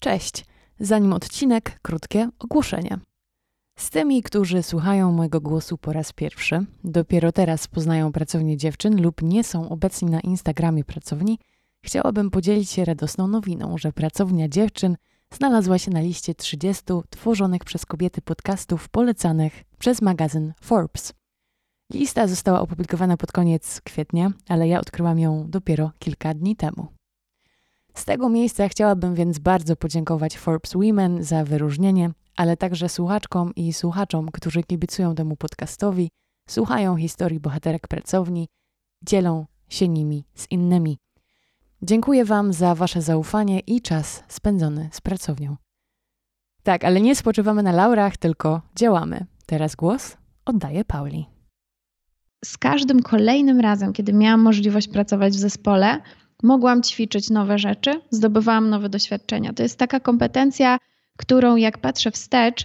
Cześć! Zanim odcinek, krótkie ogłoszenie. Z tymi, którzy słuchają mojego głosu po raz pierwszy, dopiero teraz poznają pracownię dziewczyn lub nie są obecni na Instagramie pracowni, chciałabym podzielić się radosną nowiną, że pracownia dziewczyn znalazła się na liście 30 tworzonych przez kobiety podcastów polecanych przez magazyn Forbes. Lista została opublikowana pod koniec kwietnia, ale ja odkryłam ją dopiero kilka dni temu. Z tego miejsca chciałabym więc bardzo podziękować Forbes Women za wyróżnienie, ale także słuchaczkom i słuchaczom, którzy kibicują temu podcastowi, słuchają historii bohaterek pracowni, dzielą się nimi z innymi. Dziękuję Wam za Wasze zaufanie i czas spędzony z pracownią. Tak, ale nie spoczywamy na laurach, tylko działamy. Teraz głos oddaję Pauli. Z każdym kolejnym razem, kiedy miałam możliwość pracować w zespole, mogłam ćwiczyć nowe rzeczy, zdobywałam nowe doświadczenia. To jest taka kompetencja, którą jak patrzę wstecz,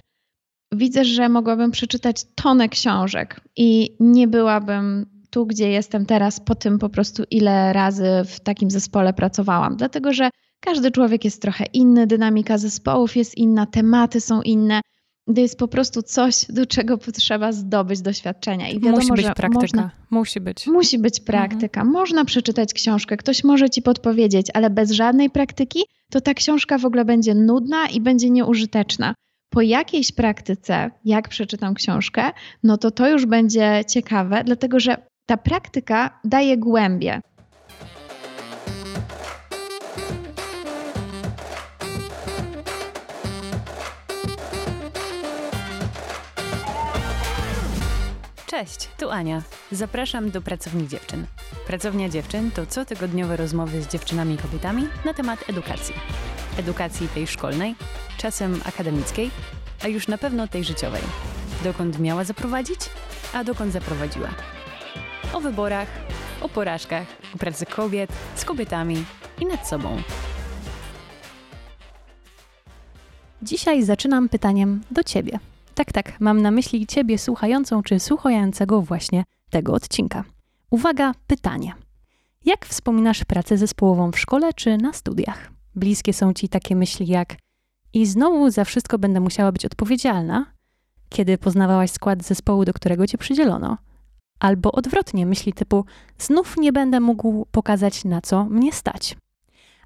widzę, że mogłabym przeczytać tonę książek i nie byłabym tu, gdzie jestem teraz, po tym po prostu, ile razy w takim zespole pracowałam. Dlatego, że każdy człowiek jest trochę inny, dynamika zespołów jest inna, tematy są inne. To jest po prostu coś, do czego potrzeba zdobyć doświadczenia. I wiadomo, musi być praktyka. Można, musi być. Musi być praktyka. Mhm. Można przeczytać książkę, ktoś może ci podpowiedzieć, ale bez żadnej praktyki to ta książka w ogóle będzie nudna i będzie nieużyteczna. Po jakiejś praktyce, jak przeczytam książkę, no to to już będzie ciekawe, dlatego że ta praktyka daje głębie. Cześć, tu Ania. Zapraszam do Pracowni Dziewczyn. Pracownia Dziewczyn to cotygodniowe rozmowy z dziewczynami i kobietami na temat edukacji. Edukacji tej szkolnej, czasem akademickiej, a już na pewno tej życiowej. Dokąd miała zaprowadzić, a dokąd zaprowadziła. O wyborach, o porażkach, o pracy kobiet, z kobietami i nad sobą. Dzisiaj zaczynam pytaniem do Ciebie. Tak, tak, mam na myśli Ciebie słuchającą czy słuchającego właśnie tego odcinka. Uwaga, pytanie. Jak wspominasz pracę zespołową w szkole czy na studiach? Bliskie są Ci takie myśli jak i znowu za wszystko będę musiała być odpowiedzialna, kiedy poznawałaś skład zespołu, do którego Cię przydzielono. Albo odwrotnie, myśli typu znów nie będę mógł pokazać, na co mnie stać.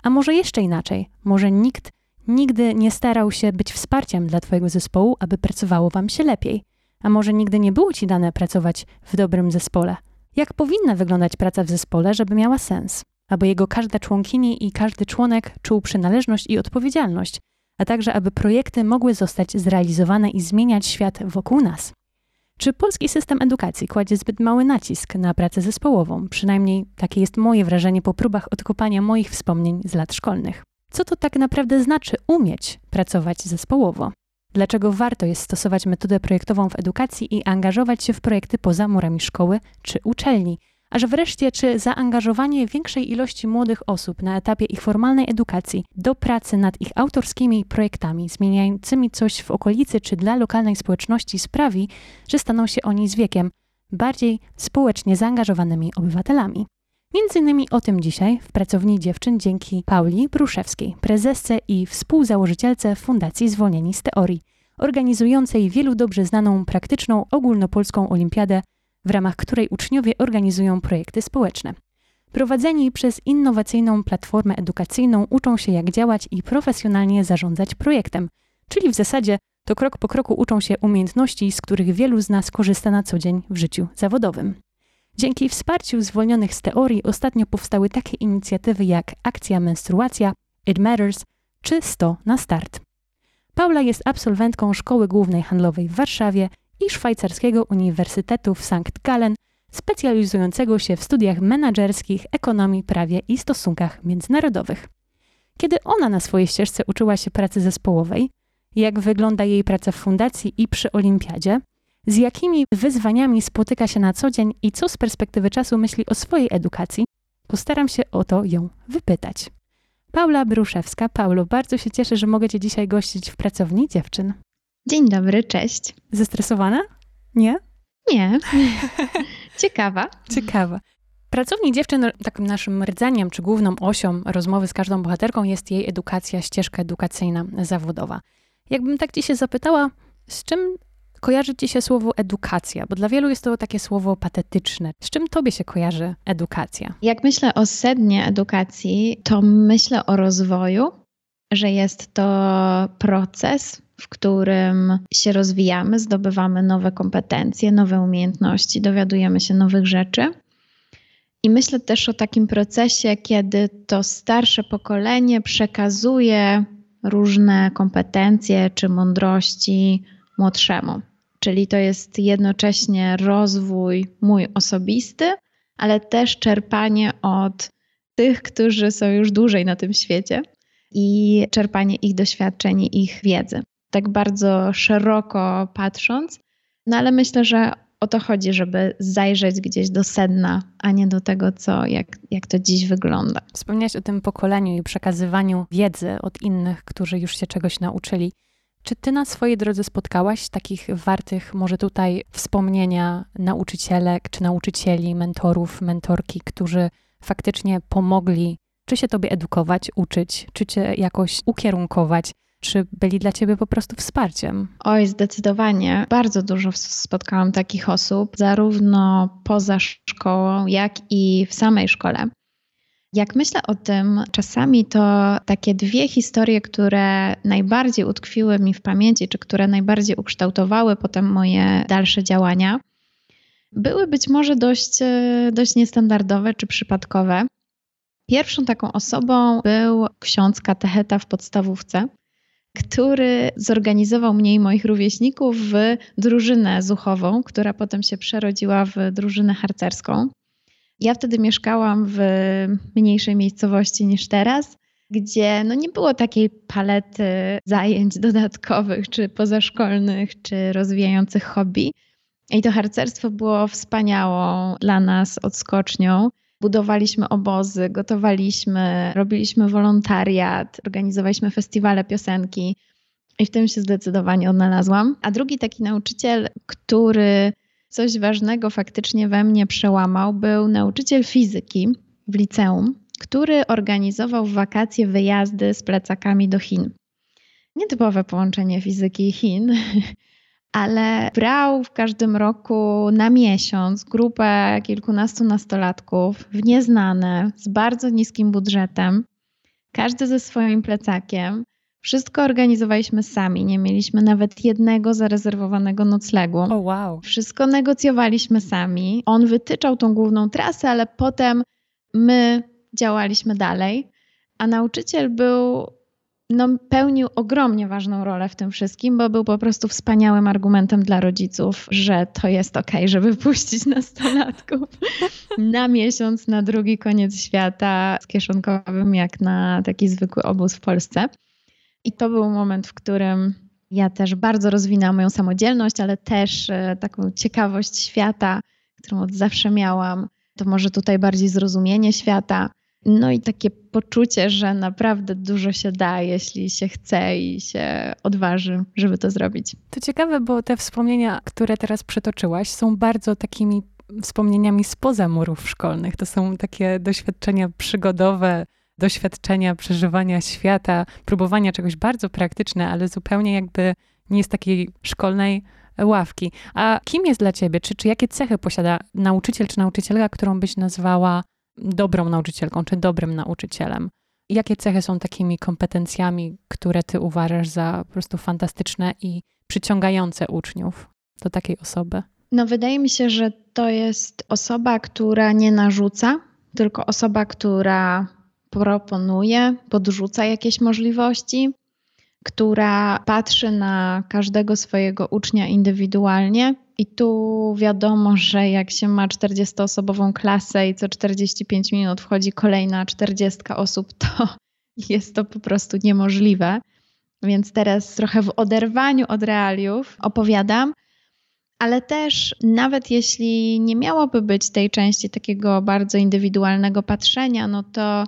A może jeszcze inaczej, może nikt nigdy nie starał się być wsparciem dla Twojego zespołu, aby pracowało Wam się lepiej. A może nigdy nie było Ci dane pracować w dobrym zespole? Jak powinna wyglądać praca w zespole, żeby miała sens? Aby jego każda członkini i każdy członek czuł przynależność i odpowiedzialność, a także aby projekty mogły zostać zrealizowane i zmieniać świat wokół nas. Czy polski system edukacji kładzie zbyt mały nacisk na pracę zespołową? Przynajmniej takie jest moje wrażenie po próbach odkopania moich wspomnień z lat szkolnych. Co to tak naprawdę znaczy umieć pracować zespołowo? Dlaczego warto jest stosować metodę projektową w edukacji i angażować się w projekty poza murami szkoły czy uczelni? Aż wreszcie, czy zaangażowanie większej ilości młodych osób na etapie ich formalnej edukacji do pracy nad ich autorskimi projektami, zmieniającymi coś w okolicy czy dla lokalnej społeczności, sprawi, że staną się oni z wiekiem bardziej społecznie zaangażowanymi obywatelami? Między innymi o tym dzisiaj w Pracowni Dziewczyn dzięki Pauli Bruszewskiej, prezesce i współzałożycielce Fundacji Zwolnieni z Teorii, organizującej wielu dobrze znaną praktyczną ogólnopolską olimpiadę, w ramach której uczniowie organizują projekty społeczne. Prowadzeni przez innowacyjną platformę edukacyjną uczą się jak działać i profesjonalnie zarządzać projektem, czyli w zasadzie to krok po kroku uczą się umiejętności, z których wielu z nas korzysta na co dzień w życiu zawodowym. Dzięki wsparciu zwolnionych z teorii ostatnio powstały takie inicjatywy jak Akcja Menstruacja, It Matters czy 100 na start. Paula jest absolwentką Szkoły Głównej Handlowej w Warszawie i Szwajcarskiego Uniwersytetu w St. Gallen, specjalizującego się w studiach menedżerskich, ekonomii, prawie i stosunkach międzynarodowych. Kiedy ona na swojej ścieżce uczyła się pracy zespołowej, jak wygląda jej praca w fundacji i przy olimpiadzie, z jakimi wyzwaniami spotyka się na co dzień i co z perspektywy czasu myśli o swojej edukacji, postaram się o to ją wypytać. Paula Bruszewska. Paulo, bardzo się cieszę, że mogę Cię dzisiaj gościć w pracowni dziewczyn. Dzień dobry, cześć. Zestresowana? Nie? Nie. Ciekawa. Ciekawa. pracowni dziewczyn takim naszym rdzeniem, czy główną osią rozmowy z każdą bohaterką jest jej edukacja, ścieżka edukacyjna zawodowa. Jakbym tak ci się zapytała, z czym kojarzy ci się słowo edukacja? Bo dla wielu jest to takie słowo patetyczne. Z czym tobie się kojarzy edukacja? Jak myślę o sednie edukacji, to myślę o rozwoju, że jest to proces, w którym się rozwijamy, zdobywamy nowe kompetencje, nowe umiejętności, dowiadujemy się nowych rzeczy. I myślę też o takim procesie, kiedy to starsze pokolenie przekazuje różne kompetencje czy mądrości młodszemu. Czyli to jest jednocześnie rozwój mój osobisty, ale też czerpanie od tych, którzy są już dłużej na tym świecie i czerpanie ich doświadczeń, ich wiedzy. Tak bardzo szeroko patrząc, no ale myślę, że o to chodzi, żeby zajrzeć gdzieś do sedna, a nie do tego, co, jak, jak to dziś wygląda. Wspomniałeś o tym pokoleniu i przekazywaniu wiedzy od innych, którzy już się czegoś nauczyli. Czy ty na swojej drodze spotkałaś takich wartych, może tutaj wspomnienia nauczycielek czy nauczycieli, mentorów, mentorki, którzy faktycznie pomogli, czy się tobie edukować, uczyć, czy cię jakoś ukierunkować? Czy byli dla ciebie po prostu wsparciem? Oj, zdecydowanie. Bardzo dużo spotkałam takich osób, zarówno poza szkołą, jak i w samej szkole. Jak myślę o tym, czasami to takie dwie historie, które najbardziej utkwiły mi w pamięci, czy które najbardziej ukształtowały potem moje dalsze działania, były być może dość, e, dość niestandardowe czy przypadkowe. Pierwszą taką osobą był ksiądz katecheta w podstawówce, który zorganizował mnie i moich rówieśników w drużynę zuchową, która potem się przerodziła w drużynę harcerską. Ja wtedy mieszkałam w mniejszej miejscowości niż teraz, gdzie no nie było takiej palety zajęć dodatkowych, czy pozaszkolnych, czy rozwijających hobby. I to harcerstwo było wspaniałą dla nas odskocznią. Budowaliśmy obozy, gotowaliśmy, robiliśmy wolontariat, organizowaliśmy festiwale piosenki i w tym się zdecydowanie odnalazłam. A drugi taki nauczyciel, który coś ważnego faktycznie we mnie przełamał, był nauczyciel fizyki w liceum, który organizował w wakacje wyjazdy z plecakami do Chin. Nietypowe połączenie fizyki i Chin, ale brał w każdym roku na miesiąc grupę kilkunastu nastolatków w nieznane, z bardzo niskim budżetem, każdy ze swoim plecakiem. Wszystko organizowaliśmy sami, nie mieliśmy nawet jednego zarezerwowanego noclegu. Oh, wow. Wszystko negocjowaliśmy sami. On wytyczał tą główną trasę, ale potem my działaliśmy dalej. A nauczyciel był no, pełnił ogromnie ważną rolę w tym wszystkim, bo był po prostu wspaniałym argumentem dla rodziców, że to jest ok, żeby puścić nastolatków na miesiąc na drugi koniec świata z kieszonkowym, jak na taki zwykły obóz w Polsce. I to był moment, w którym ja też bardzo rozwinęłam moją samodzielność, ale też e, taką ciekawość świata, którą od zawsze miałam. To może tutaj bardziej zrozumienie świata no i takie poczucie, że naprawdę dużo się da, jeśli się chce i się odważy, żeby to zrobić. To ciekawe, bo te wspomnienia, które teraz przytoczyłaś, są bardzo takimi wspomnieniami spoza murów szkolnych. To są takie doświadczenia przygodowe, doświadczenia przeżywania świata, próbowania czegoś bardzo praktyczne, ale zupełnie jakby nie jest takiej szkolnej ławki. A kim jest dla ciebie? Czy, czy jakie cechy posiada nauczyciel czy nauczycielka, którą byś nazwała dobrą nauczycielką czy dobrym nauczycielem? Jakie cechy są takimi kompetencjami, które ty uważasz za po prostu fantastyczne i przyciągające uczniów do takiej osoby? No, wydaje mi się, że to jest osoba, która nie narzuca, tylko osoba, która proponuje, podrzuca jakieś możliwości, która patrzy na każdego swojego ucznia indywidualnie. I tu wiadomo, że jak się ma 40-osobową klasę i co 45 minut wchodzi kolejna 40 osób, to jest to po prostu niemożliwe. Więc teraz trochę w oderwaniu od realiów opowiadam, ale też nawet jeśli nie miałoby być tej części takiego bardzo indywidualnego patrzenia, no to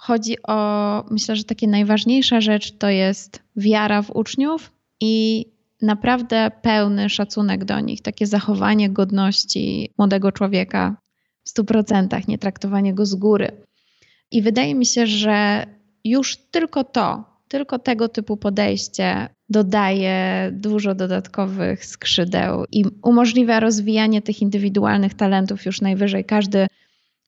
chodzi o, myślę, że takie najważniejsza rzecz to jest wiara w uczniów i naprawdę pełny szacunek do nich, takie zachowanie godności młodego człowieka w 100%, nie traktowanie go z góry. I wydaje mi się, że już tylko to, tylko tego typu podejście dodaje dużo dodatkowych skrzydeł i umożliwia rozwijanie tych indywidualnych talentów już najwyżej każdy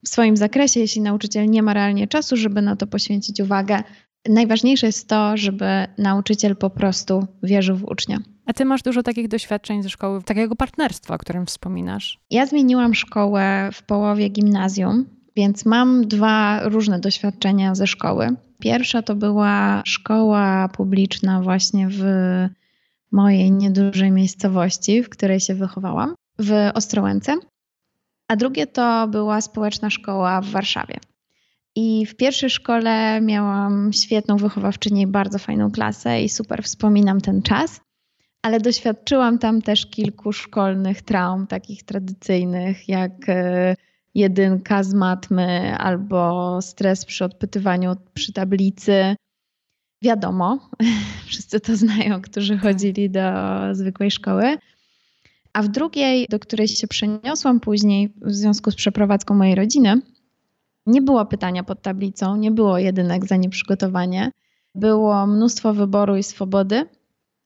w swoim zakresie, jeśli nauczyciel nie ma realnie czasu, żeby na to poświęcić uwagę. Najważniejsze jest to, żeby nauczyciel po prostu wierzył w ucznia. A ty masz dużo takich doświadczeń ze szkoły, takiego partnerstwa, o którym wspominasz. Ja zmieniłam szkołę w połowie gimnazjum, więc mam dwa różne doświadczenia ze szkoły. Pierwsza to była szkoła publiczna właśnie w mojej niedużej miejscowości, w której się wychowałam, w Ostrołęce. A drugie to była społeczna szkoła w Warszawie. I w pierwszej szkole miałam świetną wychowawczynię bardzo fajną klasę i super wspominam ten czas, ale doświadczyłam tam też kilku szkolnych traum, takich tradycyjnych, jak e, jedynka z matmy albo stres przy odpytywaniu przy tablicy. Wiadomo, wszyscy to znają, którzy tak. chodzili do zwykłej szkoły. A w drugiej, do której się przeniosłam później w związku z przeprowadzką mojej rodziny, nie było pytania pod tablicą, nie było jedynek za nieprzygotowanie. Było mnóstwo wyboru i swobody,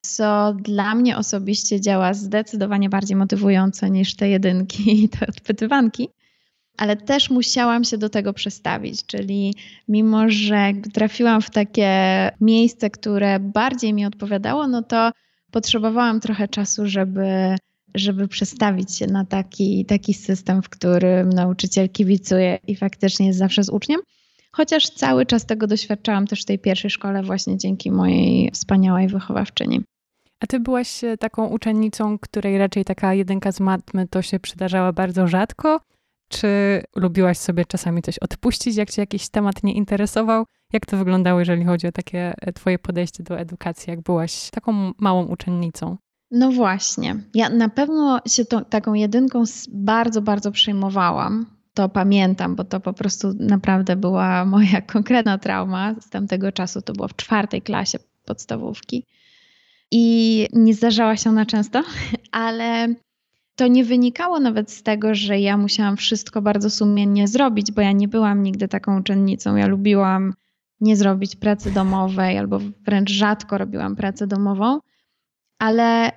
co dla mnie osobiście działa zdecydowanie bardziej motywująco niż te jedynki i te odpytywanki ale też musiałam się do tego przestawić, czyli mimo, że trafiłam w takie miejsce, które bardziej mi odpowiadało, no to potrzebowałam trochę czasu, żeby, żeby przestawić się na taki, taki system, w którym nauczyciel kibicuje i faktycznie jest zawsze z uczniem. Chociaż cały czas tego doświadczałam też w tej pierwszej szkole, właśnie dzięki mojej wspaniałej wychowawczyni. A ty byłaś taką uczennicą, której raczej taka jedynka z matmy to się przydarzała bardzo rzadko, czy lubiłaś sobie czasami coś odpuścić, jak cię jakiś temat nie interesował? Jak to wyglądało, jeżeli chodzi o takie e, twoje podejście do edukacji, jak byłaś taką małą uczennicą? No właśnie. Ja na pewno się tą, taką jedynką bardzo, bardzo przejmowałam. To pamiętam, bo to po prostu naprawdę była moja konkretna trauma z tamtego czasu. To było w czwartej klasie podstawówki. I nie zdarzała się ona często, ale to nie wynikało nawet z tego, że ja musiałam wszystko bardzo sumiennie zrobić, bo ja nie byłam nigdy taką uczennicą. Ja lubiłam nie zrobić pracy domowej, albo wręcz rzadko robiłam pracę domową, ale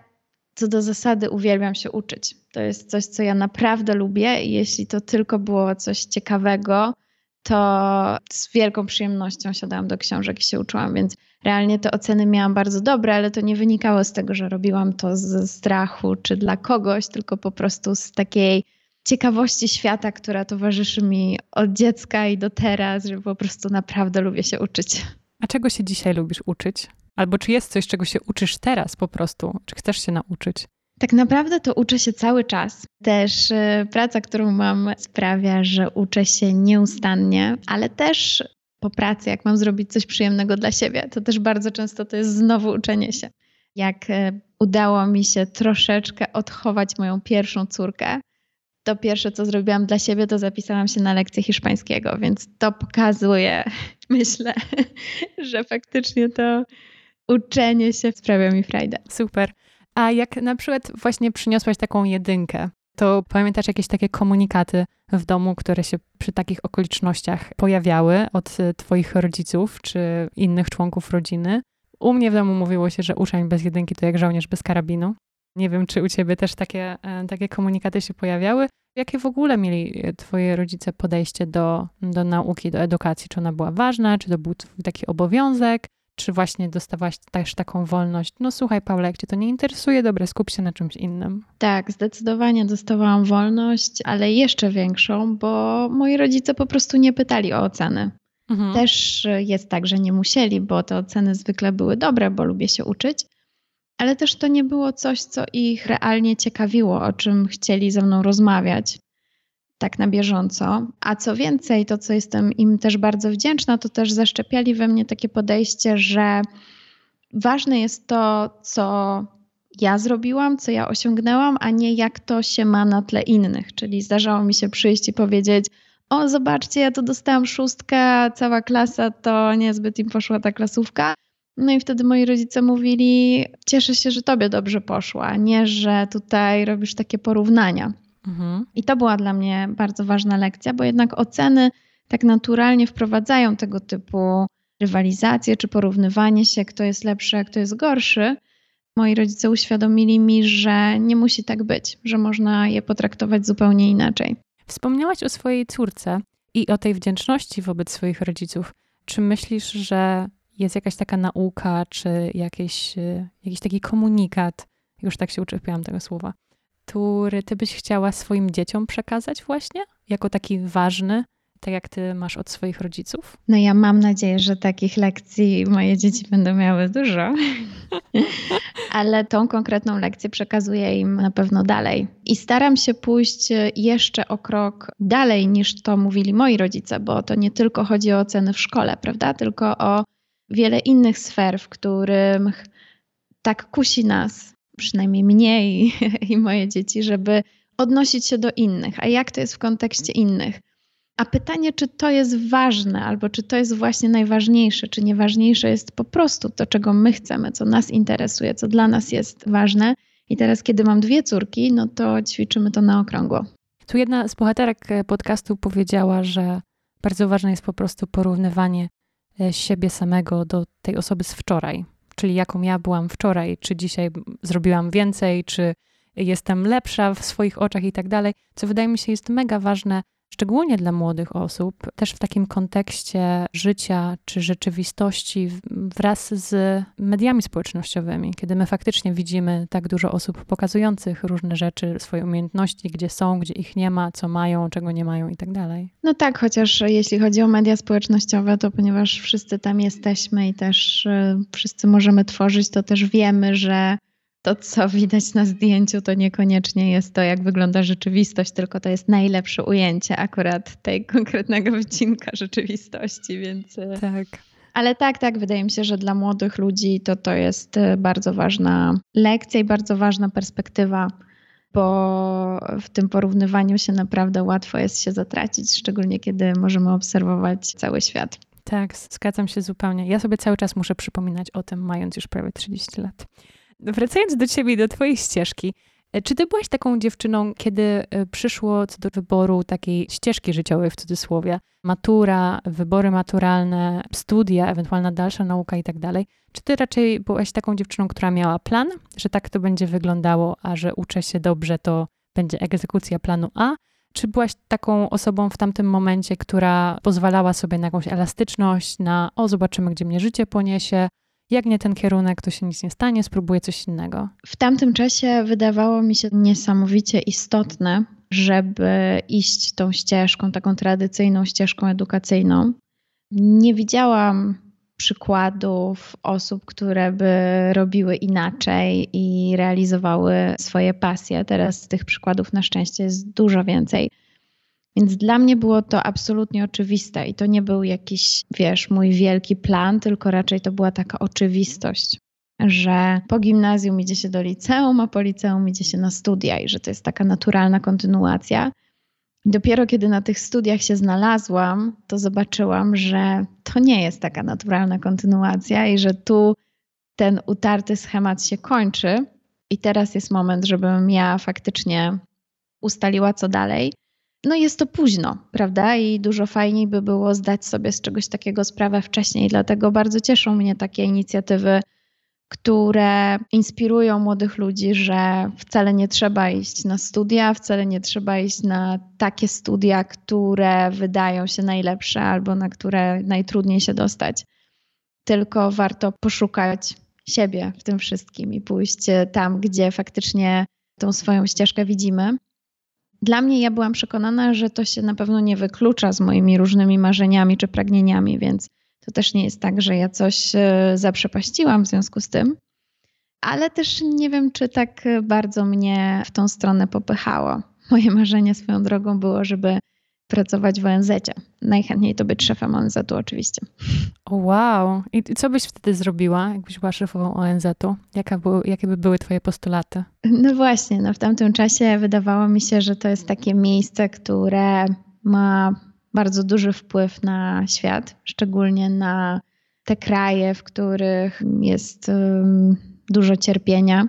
co do zasady uwielbiam się uczyć. To jest coś, co ja naprawdę lubię i jeśli to tylko było coś ciekawego, to z wielką przyjemnością siadałam do książek i się uczyłam, więc realnie te oceny miałam bardzo dobre, ale to nie wynikało z tego, że robiłam to z strachu czy dla kogoś, tylko po prostu z takiej ciekawości świata, która towarzyszy mi od dziecka i do teraz, że po prostu naprawdę lubię się uczyć. A czego się dzisiaj lubisz uczyć? Albo czy jest coś, czego się uczysz teraz po prostu? Czy chcesz się nauczyć? Tak naprawdę to uczę się cały czas. Też y, praca, którą mam, sprawia, że uczę się nieustannie, ale też po pracy, jak mam zrobić coś przyjemnego dla siebie, to też bardzo często to jest znowu uczenie się. Jak y, udało mi się troszeczkę odchować moją pierwszą córkę, to pierwsze, co zrobiłam dla siebie, to zapisałam się na lekcję hiszpańskiego, więc to pokazuje, myślę, że faktycznie to uczenie się sprawia mi frajdę. Super. A jak na przykład właśnie przyniosłaś taką jedynkę, to pamiętasz jakieś takie komunikaty w domu, które się przy takich okolicznościach pojawiały od twoich rodziców czy innych członków rodziny? U mnie w domu mówiło się, że uczeń bez jedynki to jak żołnierz bez karabinu. Nie wiem, czy u ciebie też takie, e, takie komunikaty się pojawiały. Jakie w ogóle mieli twoi rodzice podejście do, do nauki, do edukacji? Czy ona była ważna, czy to był taki obowiązek? Czy właśnie dostawałaś też taką wolność? No słuchaj, Paula, jak cię to nie interesuje, dobra, skup się na czymś innym. Tak, zdecydowanie dostawałam wolność, ale jeszcze większą, bo moi rodzice po prostu nie pytali o oceny. Mhm. Też jest tak, że nie musieli, bo te oceny zwykle były dobre, bo lubię się uczyć, ale też to nie było coś, co ich realnie ciekawiło, o czym chcieli ze mną rozmawiać tak na bieżąco. A co więcej, to co jestem im też bardzo wdzięczna, to też zaszczepiali we mnie takie podejście, że ważne jest to, co ja zrobiłam, co ja osiągnęłam, a nie jak to się ma na tle innych. Czyli zdarzało mi się przyjść i powiedzieć: O, zobaczcie, ja tu dostałam szóstkę, cała klasa to niezbyt im poszła ta klasówka. No i wtedy moi rodzice mówili: Cieszę się, że tobie dobrze poszła, nie, że tutaj robisz takie porównania. Mhm. I to była dla mnie bardzo ważna lekcja, bo jednak oceny tak naturalnie wprowadzają tego typu rywalizację czy porównywanie się, kto jest lepszy, a kto jest gorszy. Moi rodzice uświadomili mi, że nie musi tak być, że można je potraktować zupełnie inaczej. Wspomniałaś o swojej córce i o tej wdzięczności wobec swoich rodziców. Czy myślisz, że jest jakaś taka nauka, czy jakiś, y, jakiś taki komunikat, już tak się uczepiłam tego słowa, który ty byś chciała swoim dzieciom przekazać właśnie, jako taki ważny, tak jak ty masz od swoich rodziców? No ja mam nadzieję, że takich lekcji moje dzieci będą miały dużo, ale tą konkretną lekcję przekazuję im na pewno dalej. I staram się pójść jeszcze o krok dalej niż to mówili moi rodzice, bo to nie tylko chodzi o oceny w szkole, prawda? Tylko o wiele innych sfer, w których tak kusi nas, przynajmniej mnie i, i moje dzieci, żeby odnosić się do innych. A jak to jest w kontekście innych? A pytanie, czy to jest ważne, albo czy to jest właśnie najważniejsze, czy nieważniejsze jest po prostu to, czego my chcemy, co nas interesuje, co dla nas jest ważne. I teraz, kiedy mam dwie córki, no to ćwiczymy to na okrągło. Tu jedna z bohaterek e, podcastu powiedziała, że bardzo ważne jest po prostu porównywanie e, siebie samego do tej osoby z wczoraj. Czyli jaką ja byłam wczoraj, czy dzisiaj zrobiłam więcej, czy jestem lepsza w swoich oczach i tak dalej, co wydaje mi się jest mega ważne szczególnie dla młodych osób, też w takim kontekście życia czy rzeczywistości wraz z mediami społecznościowymi, kiedy my faktycznie widzimy tak dużo osób pokazujących różne rzeczy, swoje umiejętności, gdzie są, gdzie ich nie ma, co mają, czego nie mają i tak dalej. No tak, chociaż jeśli chodzi o media społecznościowe, to ponieważ wszyscy tam jesteśmy i też y, wszyscy możemy tworzyć, to też wiemy, że to, co widać na zdjęciu, to niekoniecznie jest to, jak wygląda rzeczywistość, tylko to jest najlepsze ujęcie akurat tej konkretnego wycinka rzeczywistości, więc. E, tak. Ale tak, tak, wydaje mi się, że dla młodych ludzi to, to jest e, bardzo ważna lekcja i bardzo ważna perspektywa, bo w tym porównywaniu się naprawdę łatwo jest się zatracić, szczególnie kiedy możemy obserwować cały świat. Tak, zgadzam się zupełnie. Ja sobie cały czas muszę przypominać o tym, mając już prawie 30 lat. Wracając do ciebie i do twojej ścieżki, e, czy ty byłaś taką dziewczyną, kiedy e, przyszło co do wyboru takiej ścieżki życiowej w cudzysłowie, matura, wybory maturalne, studia, ewentualna dalsza nauka i tak dalej? Czy ty raczej byłaś taką dziewczyną, która miała plan, że tak to będzie wyglądało, a że uczę się dobrze, to będzie egzekucja planu A? Czy byłaś taką osobą w tamtym momencie, która pozwalała sobie na jakąś elastyczność, na o, zobaczymy, gdzie mnie życie poniesie, jak nie ten kierunek, to się nic nie stanie, spróbuję coś innego. W tamtym czasie wydawało mi się niesamowicie istotne, żeby iść tą ścieżką, taką tradycyjną ścieżką edukacyjną. Nie widziałam przykładów osób, które by robiły inaczej i realizowały swoje pasje. Teraz tych przykładów na szczęście jest dużo więcej. Więc dla mnie było to absolutnie oczywiste i to nie był jakiś, wiesz, mój wielki plan, tylko raczej to była taka oczywistość, że po gimnazjum idzie się do liceum, a po liceum idzie się na studia i że to jest taka naturalna kontynuacja. Dopiero kiedy na tych studiach się znalazłam, to zobaczyłam, że to nie jest taka naturalna kontynuacja i że tu ten utarty schemat się kończy. I teraz jest moment, żebym ja faktycznie ustaliła, co dalej. No jest to późno, prawda? I dużo fajniej by było zdać sobie z czegoś takiego sprawę wcześniej. Dlatego bardzo cieszą mnie takie inicjatywy, które inspirują młodych ludzi, że wcale nie trzeba iść na studia, wcale nie trzeba iść na takie studia, które wydają się najlepsze albo na które najtrudniej się dostać. Tylko warto poszukać siebie w tym wszystkim i pójść tam, gdzie faktycznie tą swoją ścieżkę widzimy dla mnie ja byłam przekonana, że to się na pewno nie wyklucza z moimi różnymi marzeniami czy pragnieniami, więc to też nie jest tak, że ja coś e, zaprzepaściłam w związku z tym. Ale też nie wiem, czy tak bardzo mnie w tą stronę popychało. Moje marzenie swoją drogą było, żeby pracować w ONZ. Najchętniej to być szefem ONZ-u oczywiście. Wow. I co byś wtedy zrobiła, jakbyś była szefową ONZ-u? Jaka jakie by były twoje postulaty? No właśnie, no w tamtym czasie wydawało mi się, że to jest takie miejsce, które ma bardzo duży wpływ na świat, szczególnie na te kraje, w których jest dużo cierpienia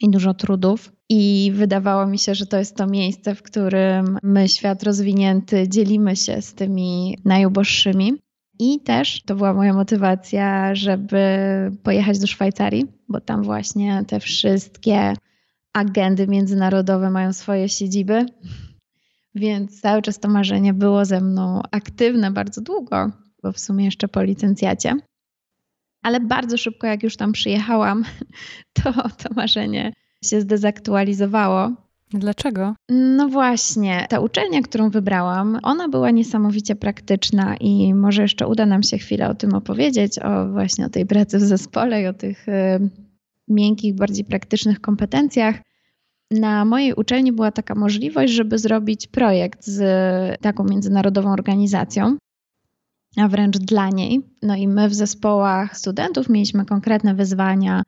i dużo trudów. I wydawało mi się, że to jest to miejsce, w którym my, świat rozwinięty, dzielimy się z tymi najuboższymi. I też to była moja motywacja, żeby pojechać do Szwajcarii, bo tam właśnie te wszystkie agendy międzynarodowe mają swoje siedziby. Więc cały czas to marzenie było ze mną aktywne bardzo długo, bo w sumie jeszcze po licencjacie. Ale bardzo szybko, jak już tam przyjechałam, to to marzenie się zdezaktualizowało. Dlaczego? No właśnie, ta uczelnia, którą wybrałam, ona była niesamowicie praktyczna i może jeszcze uda nam się chwilę o tym opowiedzieć, o właśnie o tej pracy w zespole i o tych y, miękkich, bardziej praktycznych kompetencjach. Na mojej uczelni była taka możliwość, żeby zrobić projekt z taką międzynarodową organizacją, a wręcz dla niej. No i my w zespołach studentów mieliśmy konkretne wyzwania,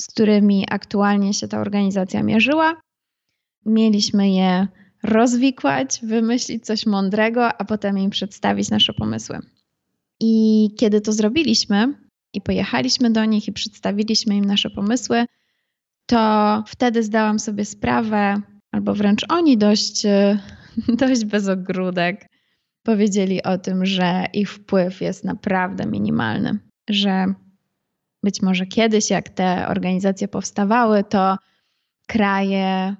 z którymi aktualnie się ta organizacja mierzyła. Mieliśmy je rozwikłać, wymyślić coś mądrego, a potem im przedstawić nasze pomysły. I kiedy to zrobiliśmy i pojechaliśmy do nich i przedstawiliśmy im nasze pomysły, to wtedy zdałam sobie sprawę, albo wręcz oni dość, dość bez ogródek powiedzieli o tym, że ich wpływ jest naprawdę minimalny, że być może kiedyś, jak te organizacje powstawały, to kraje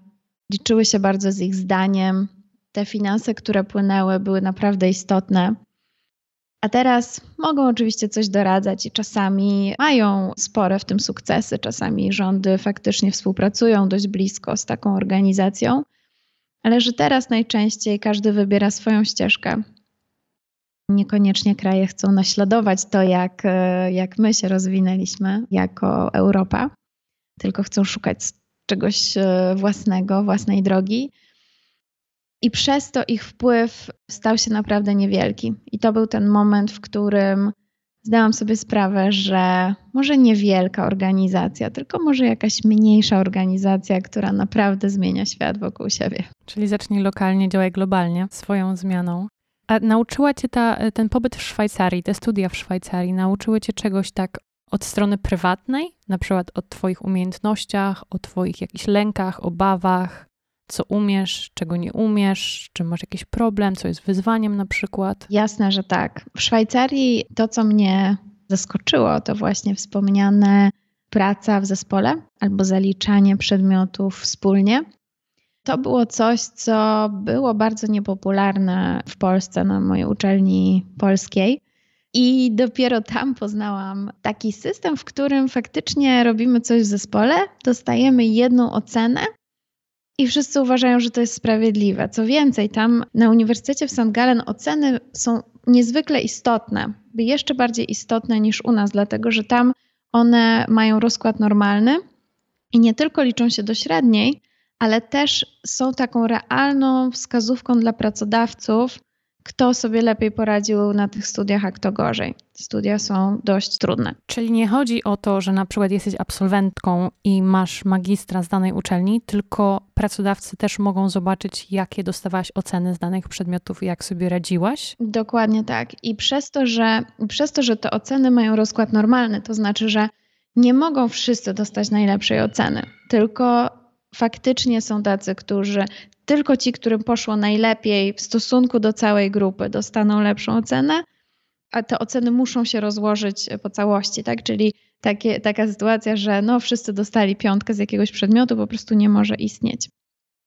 liczyły się bardzo z ich zdaniem. Te finanse, które płynęły, były naprawdę istotne. A teraz mogą oczywiście coś doradzać i czasami mają spore w tym sukcesy, czasami rządy faktycznie współpracują dość blisko z taką organizacją, ale że teraz najczęściej każdy wybiera swoją ścieżkę. Niekoniecznie kraje chcą naśladować to, jak, jak my się rozwinęliśmy jako Europa, tylko chcą szukać czegoś e, własnego, własnej drogi. I przez to ich wpływ stał się naprawdę niewielki. I to był ten moment, w którym zdałam sobie sprawę, że może niewielka organizacja, tylko może jakaś mniejsza organizacja, która naprawdę zmienia świat wokół siebie. Czyli zacznij lokalnie, działaj globalnie swoją zmianą. A nauczyła cię ta, ten pobyt w Szwajcarii, te studia w Szwajcarii, nauczyły cię czegoś tak od strony prywatnej, na przykład o Twoich umiejętnościach, o Twoich jakichś lękach, obawach, co umiesz, czego nie umiesz, czy masz jakiś problem, co jest wyzwaniem na przykład? Jasne, że tak. W Szwajcarii to, co mnie zaskoczyło, to właśnie wspomniane praca w zespole albo zaliczanie przedmiotów wspólnie. To było coś, co było bardzo niepopularne w Polsce na mojej uczelni polskiej. I dopiero tam poznałam taki system, w którym faktycznie robimy coś w zespole, dostajemy jedną ocenę i wszyscy uważają, że to jest sprawiedliwe. Co więcej, tam na Uniwersytecie w St. Gallen oceny są niezwykle istotne, jeszcze bardziej istotne niż u nas, dlatego że tam one mają rozkład normalny i nie tylko liczą się do średniej, ale też są taką realną wskazówką dla pracodawców, kto sobie lepiej poradził na tych studiach, a kto gorzej. Studia są dość trudne. Czyli nie chodzi o to, że na przykład jesteś absolwentką i masz magistra z danej uczelni, tylko pracodawcy też mogą zobaczyć, jakie dostawałaś oceny z danych przedmiotów i jak sobie radziłaś? Dokładnie tak. I przez to, że, przez to, że te oceny mają rozkład normalny, to znaczy, że nie mogą wszyscy dostać najlepszej oceny, tylko faktycznie są tacy, którzy tylko ci, którym poszło najlepiej w stosunku do całej grupy, dostaną lepszą ocenę, a te oceny muszą się rozłożyć po całości, tak? Czyli takie, taka sytuacja, że no wszyscy dostali piątkę z jakiegoś przedmiotu, po prostu nie może istnieć.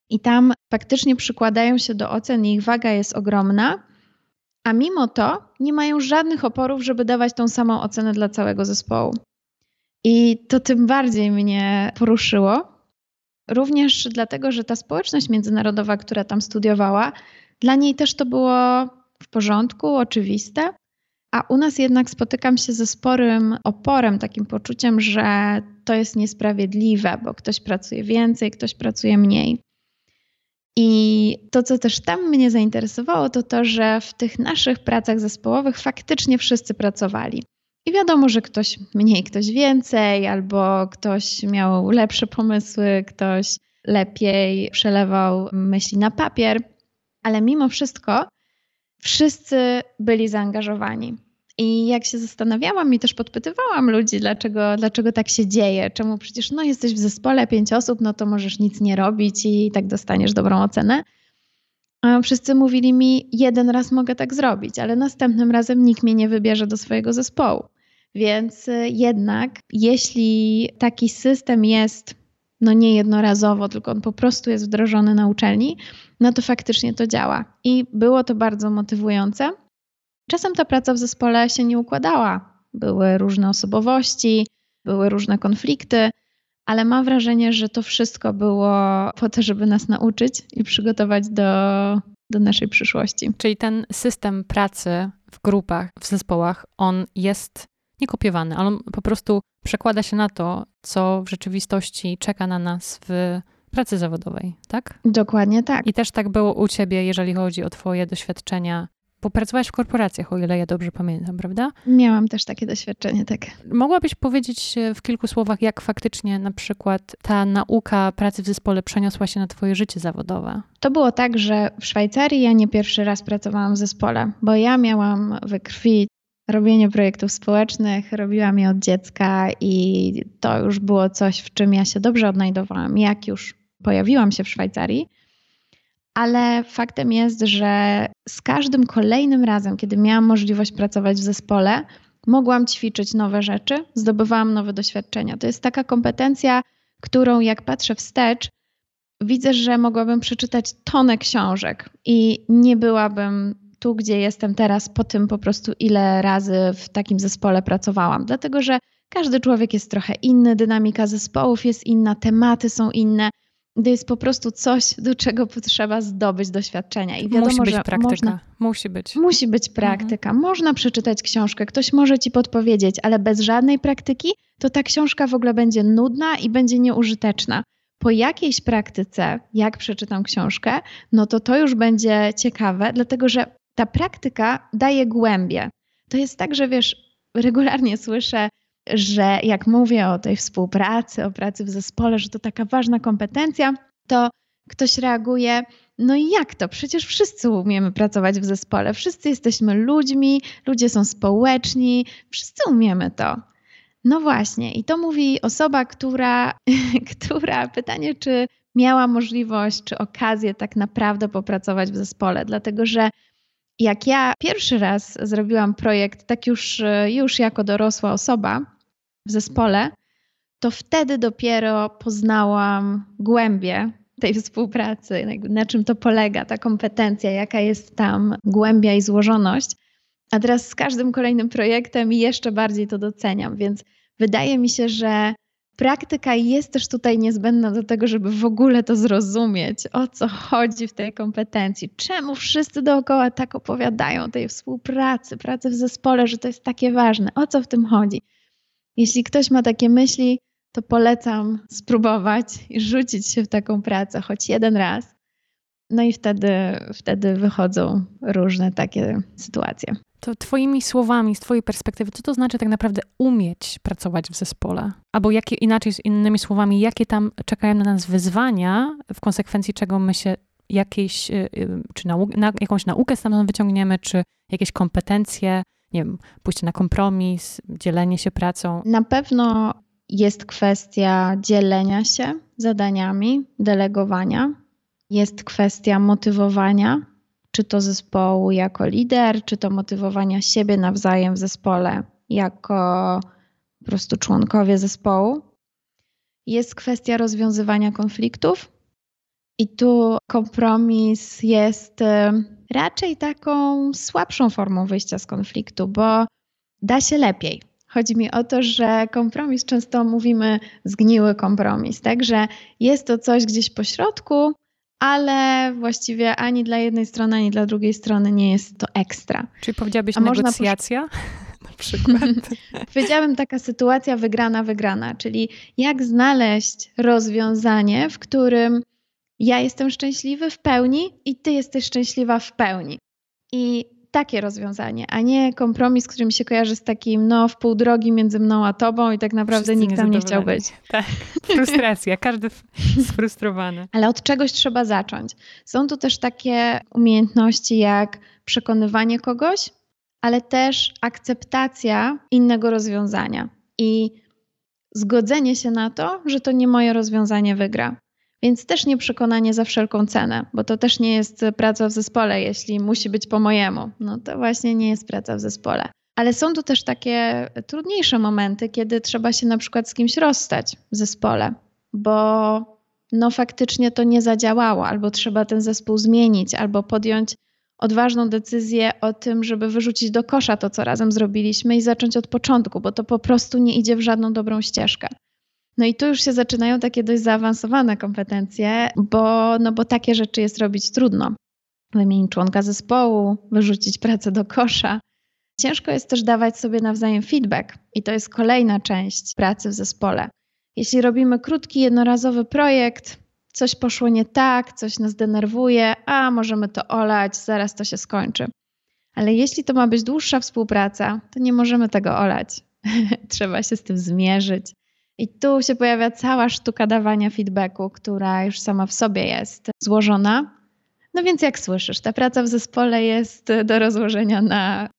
I tam faktycznie przykładają się do ocen ich waga jest ogromna, a mimo to nie mają żadnych oporów, żeby dawać tą samą ocenę dla całego zespołu. I to tym bardziej mnie poruszyło, Również dlatego, że ta społeczność międzynarodowa, która tam studiowała, dla niej też to było w porządku, oczywiste. A u nas jednak spotykam się ze sporym oporem, takim poczuciem, że to jest niesprawiedliwe, bo ktoś pracuje więcej, ktoś pracuje mniej. I to, co też tam mnie zainteresowało, to to, że w tych naszych pracach zespołowych faktycznie wszyscy pracowali. I wiadomo, że ktoś mniej, ktoś więcej, albo ktoś miał lepsze pomysły, ktoś lepiej przelewał myśli na papier, ale mimo wszystko wszyscy byli zaangażowani. I jak się zastanawiałam i też podpytywałam ludzi, dlaczego, dlaczego tak się dzieje, czemu przecież no, jesteś w zespole pięć osób, no to możesz nic nie robić i tak dostaniesz dobrą ocenę. Wszyscy mówili mi, jeden raz mogę tak zrobić, ale następnym razem nikt mnie nie wybierze do swojego zespołu. Więc y, jednak, jeśli taki system jest no nie jednorazowo, tylko on po prostu jest wdrożony na uczelni, no to faktycznie to działa. I było to bardzo motywujące. Czasem ta praca w zespole się nie układała. Były różne osobowości, były różne konflikty, ale mam wrażenie, że to wszystko było po to, żeby nas nauczyć i przygotować do, do naszej przyszłości. Czyli ten system pracy w grupach, w zespołach, on jest nie kopiowany, ale on po prostu przekłada się na to, co w rzeczywistości czeka na nas w pracy zawodowej, tak? Dokładnie tak. I też tak było u ciebie, jeżeli chodzi o twoje doświadczenia bo pracowałaś w korporacjach, o ile ja dobrze pamiętam, prawda? Miałam też takie doświadczenie, tak. Mogłabyś powiedzieć e, w kilku słowach, jak faktycznie na przykład ta nauka pracy w zespole przeniosła się na twoje życie zawodowe? To było tak, że w Szwajcarii ja nie pierwszy raz pracowałam w zespole, bo ja miałam we krwi robienie projektów społecznych, robiłam je od dziecka i to już było coś, w czym ja się dobrze odnajdowałam, jak już pojawiłam się w Szwajcarii ale faktem jest, że z każdym kolejnym razem, kiedy miałam możliwość pracować w zespole, mogłam ćwiczyć nowe rzeczy, zdobywałam nowe doświadczenia. To jest taka kompetencja, którą jak patrzę wstecz, widzę, że mogłabym przeczytać tonę książek i nie byłabym tu, gdzie jestem teraz, po tym po prostu, ile razy w takim zespole pracowałam. Dlatego, że każdy człowiek jest trochę inny, dynamika zespołów jest inna, tematy są inne to jest po prostu coś, do czego potrzeba zdobyć doświadczenia. I wiadomo, musi być że praktyka. Można, musi być. Musi być praktyka. Mhm. Można przeczytać książkę, ktoś może ci podpowiedzieć, ale bez żadnej praktyki to ta książka w ogóle będzie nudna i będzie nieużyteczna. Po jakiejś praktyce, jak przeczytam książkę, no to to już będzie ciekawe, dlatego że ta praktyka daje głębie. To jest tak, że wiesz, regularnie słyszę że jak mówię o tej współpracy, o pracy w zespole, że to taka ważna kompetencja, to ktoś reaguje, no i jak to? Przecież wszyscy umiemy pracować w zespole, wszyscy jesteśmy ludźmi, ludzie są społeczni, wszyscy umiemy to. No właśnie, i to mówi osoba, która, która pytanie, czy miała możliwość, czy okazję tak naprawdę popracować w zespole, dlatego że jak ja pierwszy raz zrobiłam projekt, tak już, już jako dorosła osoba w zespole, to wtedy dopiero poznałam głębię tej współpracy, na czym to polega, ta kompetencja, jaka jest tam głębia i złożoność. A teraz z każdym kolejnym projektem jeszcze bardziej to doceniam, więc wydaje mi się, że praktyka jest też tutaj niezbędna do tego, żeby w ogóle to zrozumieć, o co chodzi w tej kompetencji. Czemu wszyscy dookoła tak opowiadają tej współpracy, pracy w zespole, że to jest takie ważne, o co w tym chodzi. Jeśli ktoś ma takie myśli, to polecam spróbować i rzucić się w taką pracę choć jeden raz. No i wtedy, wtedy wychodzą różne takie sytuacje. To Twoimi słowami, z Twojej perspektywy, co to znaczy tak naprawdę umieć pracować w zespole? Albo jakie, inaczej, innymi słowami, jakie tam czekają na nas wyzwania, w konsekwencji czego my się jakieś, y, y, czy nau, na, jakąś naukę stamtąd wyciągniemy, czy jakieś kompetencje, nie wiem, pójście na kompromis, dzielenie się pracą? Na pewno jest kwestia dzielenia się zadaniami, delegowania. Jest kwestia motywowania, czy to zespołu jako lider, czy to motywowania siebie nawzajem w zespole jako po prostu członkowie zespołu. Jest kwestia rozwiązywania konfliktów, i tu kompromis jest y, raczej taką słabszą formą wyjścia z konfliktu, bo da się lepiej. Chodzi mi o to, że kompromis często mówimy zgniły kompromis, także jest to coś gdzieś po środku, ale właściwie ani dla jednej strony, ani dla drugiej strony nie jest to ekstra. Czyli powiedziałabyś A negocjacja? Na przykład. Powiedziałabym taka sytuacja wygrana, wygrana, czyli jak znaleźć rozwiązanie, w którym ja jestem szczęśliwy w pełni i ty jesteś szczęśliwa w pełni. I takie rozwiązanie, a nie kompromis, który mi się kojarzy z takim, no, w pół drogi między mną a tobą i tak naprawdę Wszyscy nikt tam nie chciał być. Tak, frustracja, każdy sfrustrowany. Ale od czegoś trzeba zacząć. Są tu też takie umiejętności jak przekonywanie kogoś, ale też akceptacja innego rozwiązania i zgodzenie się na to, że to nie moje rozwiązanie wygra. Więc też nie przekonanie za wszelką cenę, bo to też nie jest praca w zespole, jeśli musi być po mojemu. No to właśnie nie jest praca w zespole. Ale są tu też takie trudniejsze momenty, kiedy trzeba się na przykład z kimś rozstać w zespole, bo no faktycznie to nie zadziałało, albo trzeba ten zespół zmienić, albo podjąć odważną decyzję o tym, żeby wyrzucić do kosza to, co razem zrobiliśmy i zacząć od początku, bo to po prostu nie idzie w żadną dobrą ścieżkę. No i tu już się zaczynają takie dość zaawansowane kompetencje, bo, no bo takie rzeczy jest robić trudno. Wymienić członka zespołu, wyrzucić pracę do kosza. Ciężko jest też dawać sobie nawzajem feedback, i to jest kolejna część pracy w zespole. Jeśli robimy krótki, jednorazowy projekt, coś poszło nie tak, coś nas denerwuje, a możemy to olać, zaraz to się skończy. Ale jeśli to ma być dłuższa współpraca, to nie możemy tego olać. Trzeba się z tym zmierzyć. I tu się pojawia cała sztuka dawania feedbacku, która już sama w sobie jest złożona. No więc jak słyszysz, ta praca w zespole jest do rozłożenia na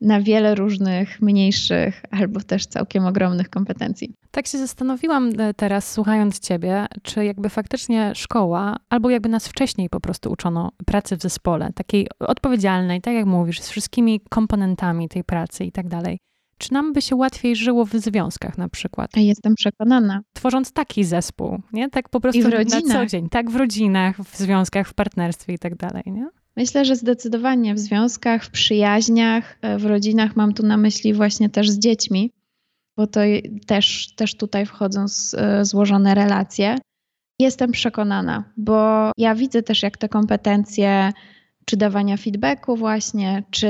na wiele różnych mniejszych albo też całkiem ogromnych kompetencji. Tak się zastanowiłam e, teraz, słuchając Ciebie, czy jakby faktycznie szkoła, albo jakby nas wcześniej po prostu uczono pracy w zespole, takiej odpowiedzialnej, tak jak mówisz, z wszystkimi komponentami tej pracy i tak dalej. Czy nam by się łatwiej żyło w związkach na przykład? Jestem przekonana. Tworząc taki zespół, nie? Tak po prostu na co dzień. Tak w rodzinach, w związkach, w partnerstwie i tak dalej, nie? Myślę, że zdecydowanie w związkach, w przyjaźniach, e, w rodzinach mam tu na myśli właśnie też z dziećmi, bo to też, też tutaj wchodzą z, e, złożone relacje. Jestem przekonana, bo ja widzę też, jak te kompetencje, czy dawania feedbacku, właśnie, czy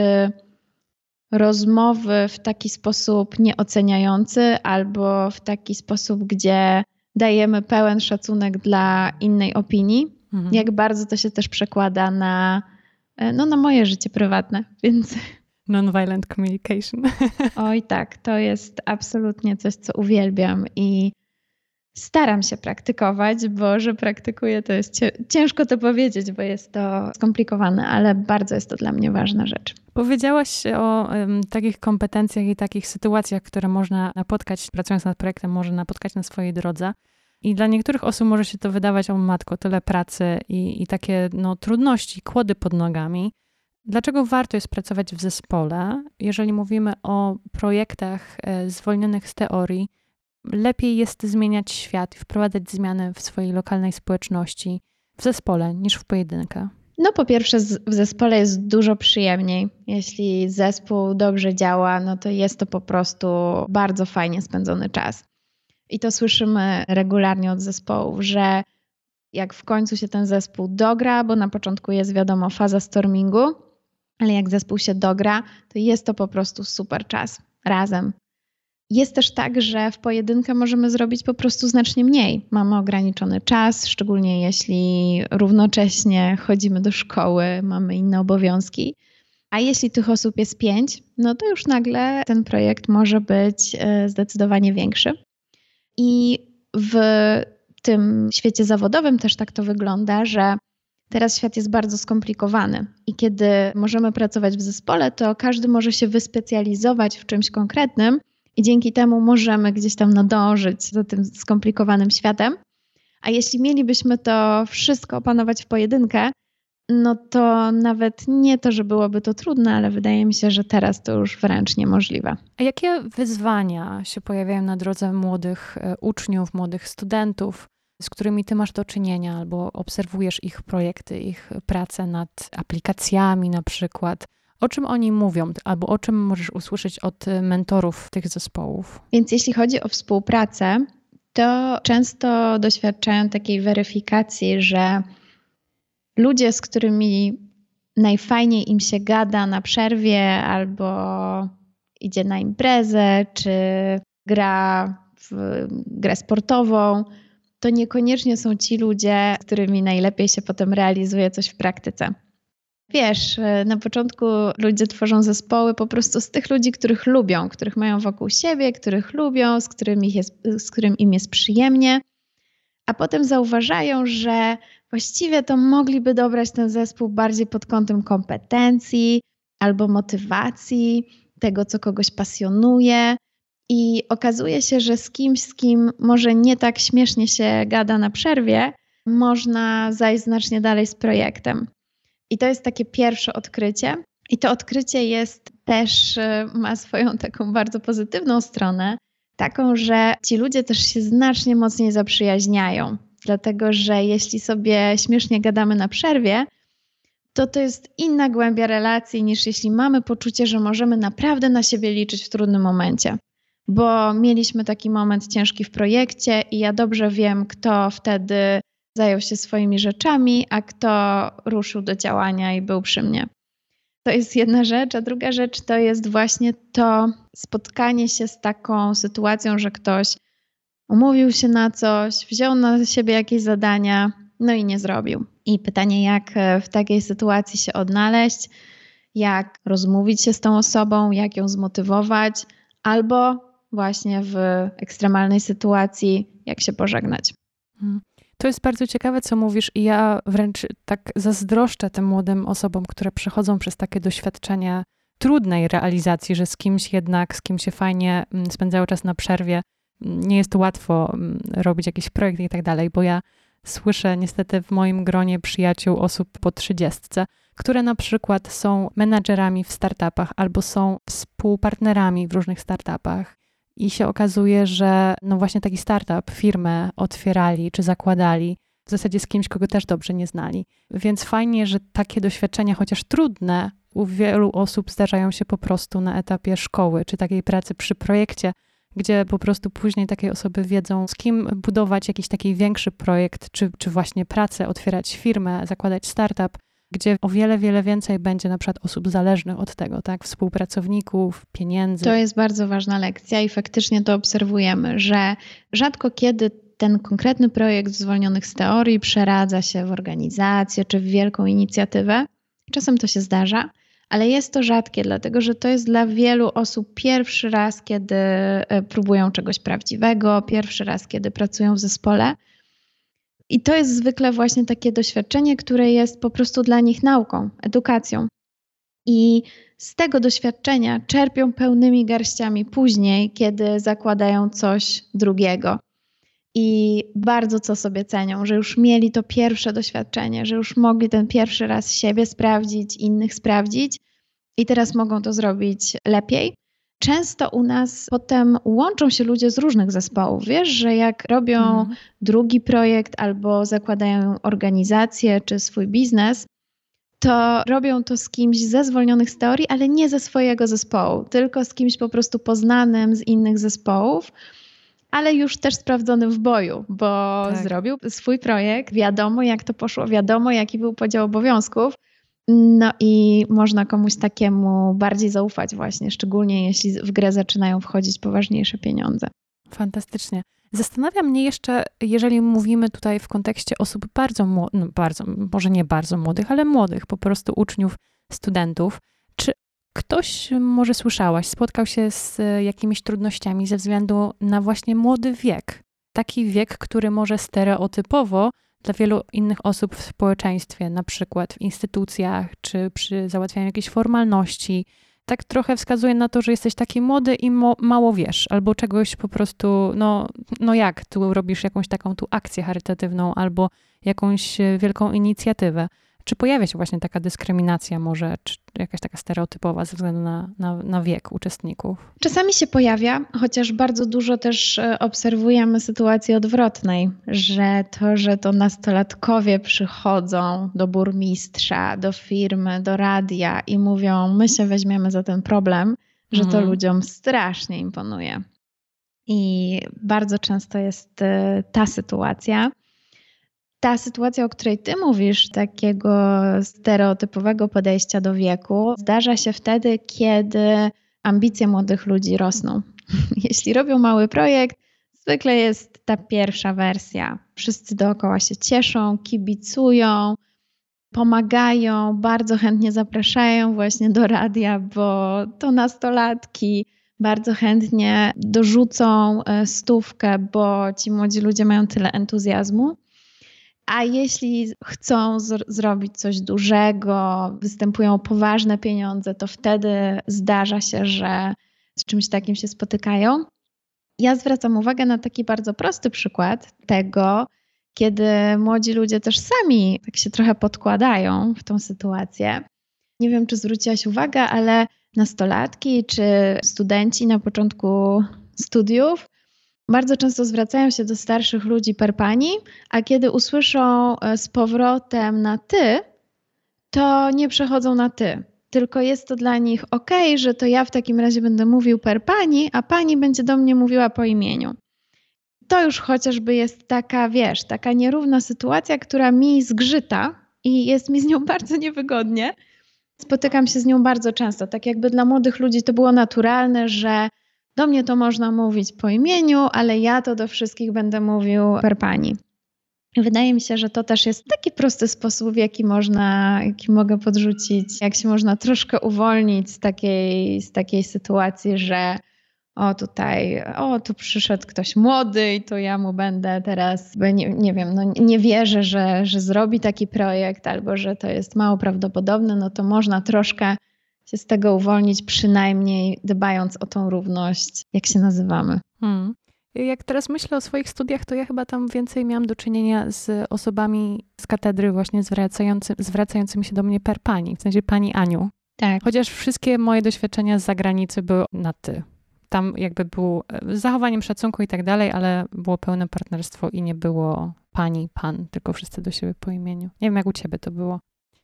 rozmowy w taki sposób nieoceniający, albo w taki sposób, gdzie dajemy pełen szacunek dla innej opinii, mhm. jak bardzo to się też przekłada na E, no, na moje życie prywatne, więc. Non-violent communication. Oj, tak, to jest absolutnie coś, co uwielbiam i staram się praktykować, bo że praktykuję, to jest ciężko to powiedzieć, bo jest to skomplikowane, ale bardzo jest to dla mnie ważna rzecz. Powiedziałaś o um, takich kompetencjach i takich sytuacjach, które można napotkać, pracując nad projektem, może napotkać na swojej drodze. I dla niektórych osób może się to wydawać, o matko, tyle pracy i, i takie no, trudności, kłody pod nogami. Dlaczego warto jest pracować w zespole, jeżeli mówimy o projektach e, zwolnionych z teorii? Lepiej jest zmieniać świat i wprowadzać zmiany w swojej lokalnej społeczności w zespole niż w pojedynkę. No po pierwsze w zespole jest dużo przyjemniej. Jeśli zespół dobrze działa, no to jest to po prostu bardzo fajnie spędzony czas. I to słyszymy regularnie od zespołów, że jak w końcu się ten zespół dogra, bo na początku jest wiadomo faza stormingu, ale jak zespół się dogra, to jest to po prostu super czas razem. Jest też tak, że w pojedynkę możemy zrobić po prostu znacznie mniej. Mamy ograniczony czas, szczególnie jeśli równocześnie chodzimy do szkoły, mamy inne obowiązki. A jeśli tych osób jest pięć, no to już nagle ten projekt może być e, zdecydowanie większy. I w tym świecie zawodowym też tak to wygląda, że teraz świat jest bardzo skomplikowany i kiedy możemy pracować w zespole, to każdy może się wyspecjalizować w czymś konkretnym i dzięki temu możemy gdzieś tam nadążyć za tym skomplikowanym światem. A jeśli mielibyśmy to wszystko opanować w pojedynkę, no to nawet nie to, że byłoby to trudne, ale wydaje mi się, że teraz to już wręcz niemożliwe. A jakie wyzwania się pojawiają na drodze młodych e, uczniów, młodych studentów, z którymi ty masz do czynienia, albo obserwujesz ich projekty, ich pracę nad aplikacjami na przykład? O czym oni mówią, albo o czym możesz usłyszeć od mentorów tych zespołów? Więc jeśli chodzi o współpracę, to często doświadczają takiej weryfikacji, że ludzie, z którymi najfajniej im się gada na przerwie albo idzie na imprezę, czy gra w grę sportową, to niekoniecznie są ci ludzie, z którymi najlepiej się potem realizuje coś w praktyce. Wiesz, na początku ludzie tworzą zespoły po prostu z tych ludzi, których lubią, których mają wokół siebie, których lubią, z którym, jest, z którym im jest przyjemnie, a potem zauważają, że właściwie to mogliby dobrać ten zespół bardziej pod kątem kompetencji, albo motywacji, tego, co kogoś pasjonuje. I okazuje się, że z kimś, z kim może nie tak śmiesznie się gada na przerwie, można zajść znacznie dalej z projektem. I to jest takie pierwsze odkrycie. I to odkrycie jest też, y, ma swoją taką bardzo pozytywną stronę, taką, że ci ludzie też się znacznie mocniej zaprzyjaźniają. Dlatego, że jeśli sobie śmiesznie gadamy na przerwie, to to jest inna głębia relacji niż jeśli mamy poczucie, że możemy naprawdę na siebie liczyć w trudnym momencie. Bo mieliśmy taki moment ciężki w projekcie i ja dobrze wiem, kto wtedy zajął się swoimi rzeczami, a kto ruszył do działania i był przy mnie. To jest jedna rzecz, a druga rzecz to jest właśnie to spotkanie się z taką sytuacją, że ktoś umówił się na coś, wziął na siebie jakieś zadania, no i nie zrobił. I pytanie, jak e, w takiej sytuacji się odnaleźć, jak rozmówić się z tą osobą, jak ją zmotywować, albo właśnie w ekstremalnej sytuacji, jak się pożegnać. Hmm. To jest bardzo ciekawe, co mówisz, i ja wręcz tak zazdroszczę tym młodym osobom, które przechodzą przez takie doświadczenie trudnej realizacji, że z kimś jednak, z kim się fajnie mm, spędzało czas na przerwie, nie jest łatwo mm, robić jakiś projekt i tak dalej, bo ja słyszę niestety w moim gronie przyjaciół osób po trzydziestce, które na przykład są menadżerami w startupach albo są współpartnerami w różnych startupach i się okazuje, że no właśnie taki startup, firmę otwierali czy zakładali w zasadzie z kimś, kogo też dobrze nie znali. Więc fajnie, że takie doświadczenia, chociaż trudne, u wielu osób zdarzają się po prostu na etapie szkoły czy takiej pracy przy projekcie, gdzie po prostu później takie osoby wiedzą, z kim budować jakiś taki większy projekt, czy, czy właśnie pracę, otwierać firmę, zakładać startup, gdzie o wiele, wiele więcej będzie na przykład osób zależnych od tego, tak? Współpracowników, pieniędzy. To jest bardzo ważna lekcja i faktycznie to obserwujemy, że rzadko kiedy ten konkretny projekt zwolnionych z teorii przeradza się w organizację czy w wielką inicjatywę. Czasem to się zdarza, ale jest to rzadkie, dlatego że to jest dla wielu osób pierwszy raz, kiedy e, próbują czegoś prawdziwego, pierwszy raz, kiedy pracują w zespole. I to jest zwykle właśnie takie doświadczenie, które jest po prostu dla nich nauką, edukacją. I z tego doświadczenia czerpią pełnymi garściami później, kiedy zakładają coś drugiego. I bardzo co sobie cenią, że już mieli to pierwsze doświadczenie, że już mogli ten pierwszy raz siebie sprawdzić, innych sprawdzić i teraz mogą to zrobić lepiej. Często u nas potem łączą się ludzie z różnych zespołów. Wiesz, że jak robią mhm. drugi projekt albo zakładają organizację czy swój biznes, to robią to z kimś ze zwolnionych z teorii, ale nie ze swojego zespołu, tylko z kimś po prostu poznanym z innych zespołów ale już też sprawdzonym w boju, bo tak. zrobił swój projekt, wiadomo jak to poszło, wiadomo jaki był podział obowiązków. No i można komuś takiemu bardziej zaufać właśnie, szczególnie jeśli w grę zaczynają wchodzić poważniejsze pieniądze. Fantastycznie. Zastanawia mnie jeszcze, jeżeli mówimy tutaj w kontekście osób bardzo, no bardzo, może nie bardzo młodych, ale młodych, po prostu uczniów, studentów, czy ktoś, może słyszałaś, spotkał się z jakimiś trudnościami ze względu na właśnie młody wiek? Taki wiek, który może stereotypowo dla wielu innych osób w społeczeństwie, na przykład w instytucjach czy przy załatwianiu jakiejś formalności, tak trochę wskazuje na to, że jesteś taki młody i mało wiesz, albo czegoś po prostu, no, no jak, tu robisz jakąś taką tu akcję charytatywną, albo jakąś wielką inicjatywę. Czy pojawia się właśnie taka dyskryminacja może, czy jakaś taka stereotypowa ze względu na, na, na, wiek uczestników? Czasami się pojawia, chociaż bardzo dużo też e, obserwujemy sytuacji odwrotnej, że to, że to nastolatkowie przychodzą do burmistrza, do firmy, do radia i mówią, my się weźmiemy za ten problem, że to mhm. ludziom strasznie imponuje. I bardzo często jest e, ta sytuacja ta sytuacja, o której ty mówisz, takiego stereotypowego podejścia do wieku, zdarza się wtedy, kiedy ambicje młodych ludzi rosną. Jeśli robią mały projekt, zwykle jest ta pierwsza wersja. Wszyscy dookoła się cieszą, kibicują, pomagają, bardzo chętnie zapraszają właśnie do radia, bo to nastolatki bardzo chętnie dorzucą e, stówkę, bo ci młodzi ludzie mają tyle entuzjazmu. A jeśli chcą zrobić coś dużego, występują poważne pieniądze, to wtedy zdarza się, że z czymś takim się spotykają. Ja zwracam uwagę na taki bardzo prosty przykład tego, kiedy młodzi ludzie też sami tak się trochę podkładają w tą sytuację. Nie wiem, czy zwróciłaś uwagę, ale nastolatki czy studenci na początku studiów bardzo często zwracają się do starszych ludzi per pani, a kiedy usłyszą e, z powrotem na ty, to nie przechodzą na ty. Tylko jest to dla nich ok, że to ja w takim razie będę mówił per pani, a pani będzie do mnie mówiła po imieniu. To już chociażby jest taka, wiesz, taka nierówna sytuacja, która mi zgrzyta i jest mi z nią bardzo niewygodnie. Spotykam się z nią bardzo często. Tak jakby dla młodych ludzi to było naturalne, że do mnie to można mówić po imieniu, ale ja to do wszystkich będę mówił per pani. Wydaje mi się, że to też jest taki prosty sposób, w jaki można, jaki mogę podrzucić, jak się można troszkę uwolnić z takiej, z takiej sytuacji, że o tutaj, o tu przyszedł ktoś młody i to ja mu będę teraz, nie, nie wiem, no nie wierzę, że, że zrobi taki projekt albo że to jest mało prawdopodobne, no to można troszkę się z tego uwolnić, przynajmniej dbając o tą równość, jak się nazywamy. Hmm. Jak teraz myślę o swoich studiach, to ja chyba tam więcej miałam do czynienia z osobami z katedry właśnie zwracający, zwracającymi się do mnie per pani, w sensie pani Aniu. Tak. Chociaż wszystkie moje doświadczenia z zagranicy były na ty. Tam jakby było z zachowaniem szacunku i tak dalej, ale było pełne partnerstwo i nie było pani, pan, tylko wszyscy do siebie po imieniu. Nie wiem, jak u ciebie to było.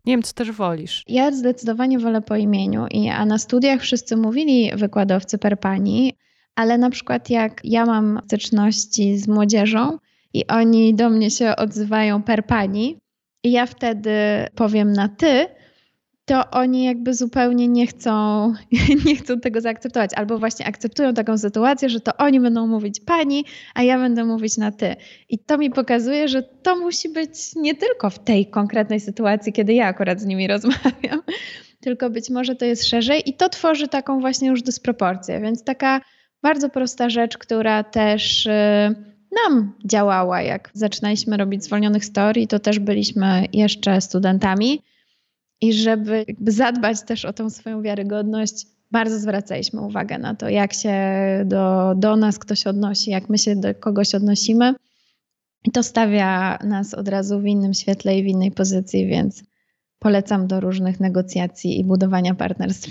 Nie wiem, co też wolisz. Ja zdecydowanie wolę po imieniu, i, a na studiach wszyscy mówili wykładowcy per pani, ale na przykład jak ja mam styczności z młodzieżą i oni do mnie się odzywają per pani, i ja wtedy powiem na ty, to oni jakby zupełnie nie chcą, nie chcą tego zaakceptować, albo właśnie akceptują taką sytuację, że to oni będą mówić pani, a ja będę mówić na ty. I to mi pokazuje, że to musi być nie tylko w tej konkretnej sytuacji, kiedy ja akurat z nimi rozmawiam, tylko być może to jest szerzej i to tworzy taką właśnie już dysproporcję. Więc taka bardzo prosta rzecz, która też y, nam działała, jak zaczynaliśmy robić zwolnionych storii, to też byliśmy jeszcze studentami i żeby zadbać też o tą swoją wiarygodność, bardzo zwracaliśmy uwagę na to, jak się do, do nas ktoś odnosi, jak my się do kogoś odnosimy. I to stawia nas od razu w innym świetle i w innej pozycji, więc polecam do różnych negocjacji i budowania partnerstw.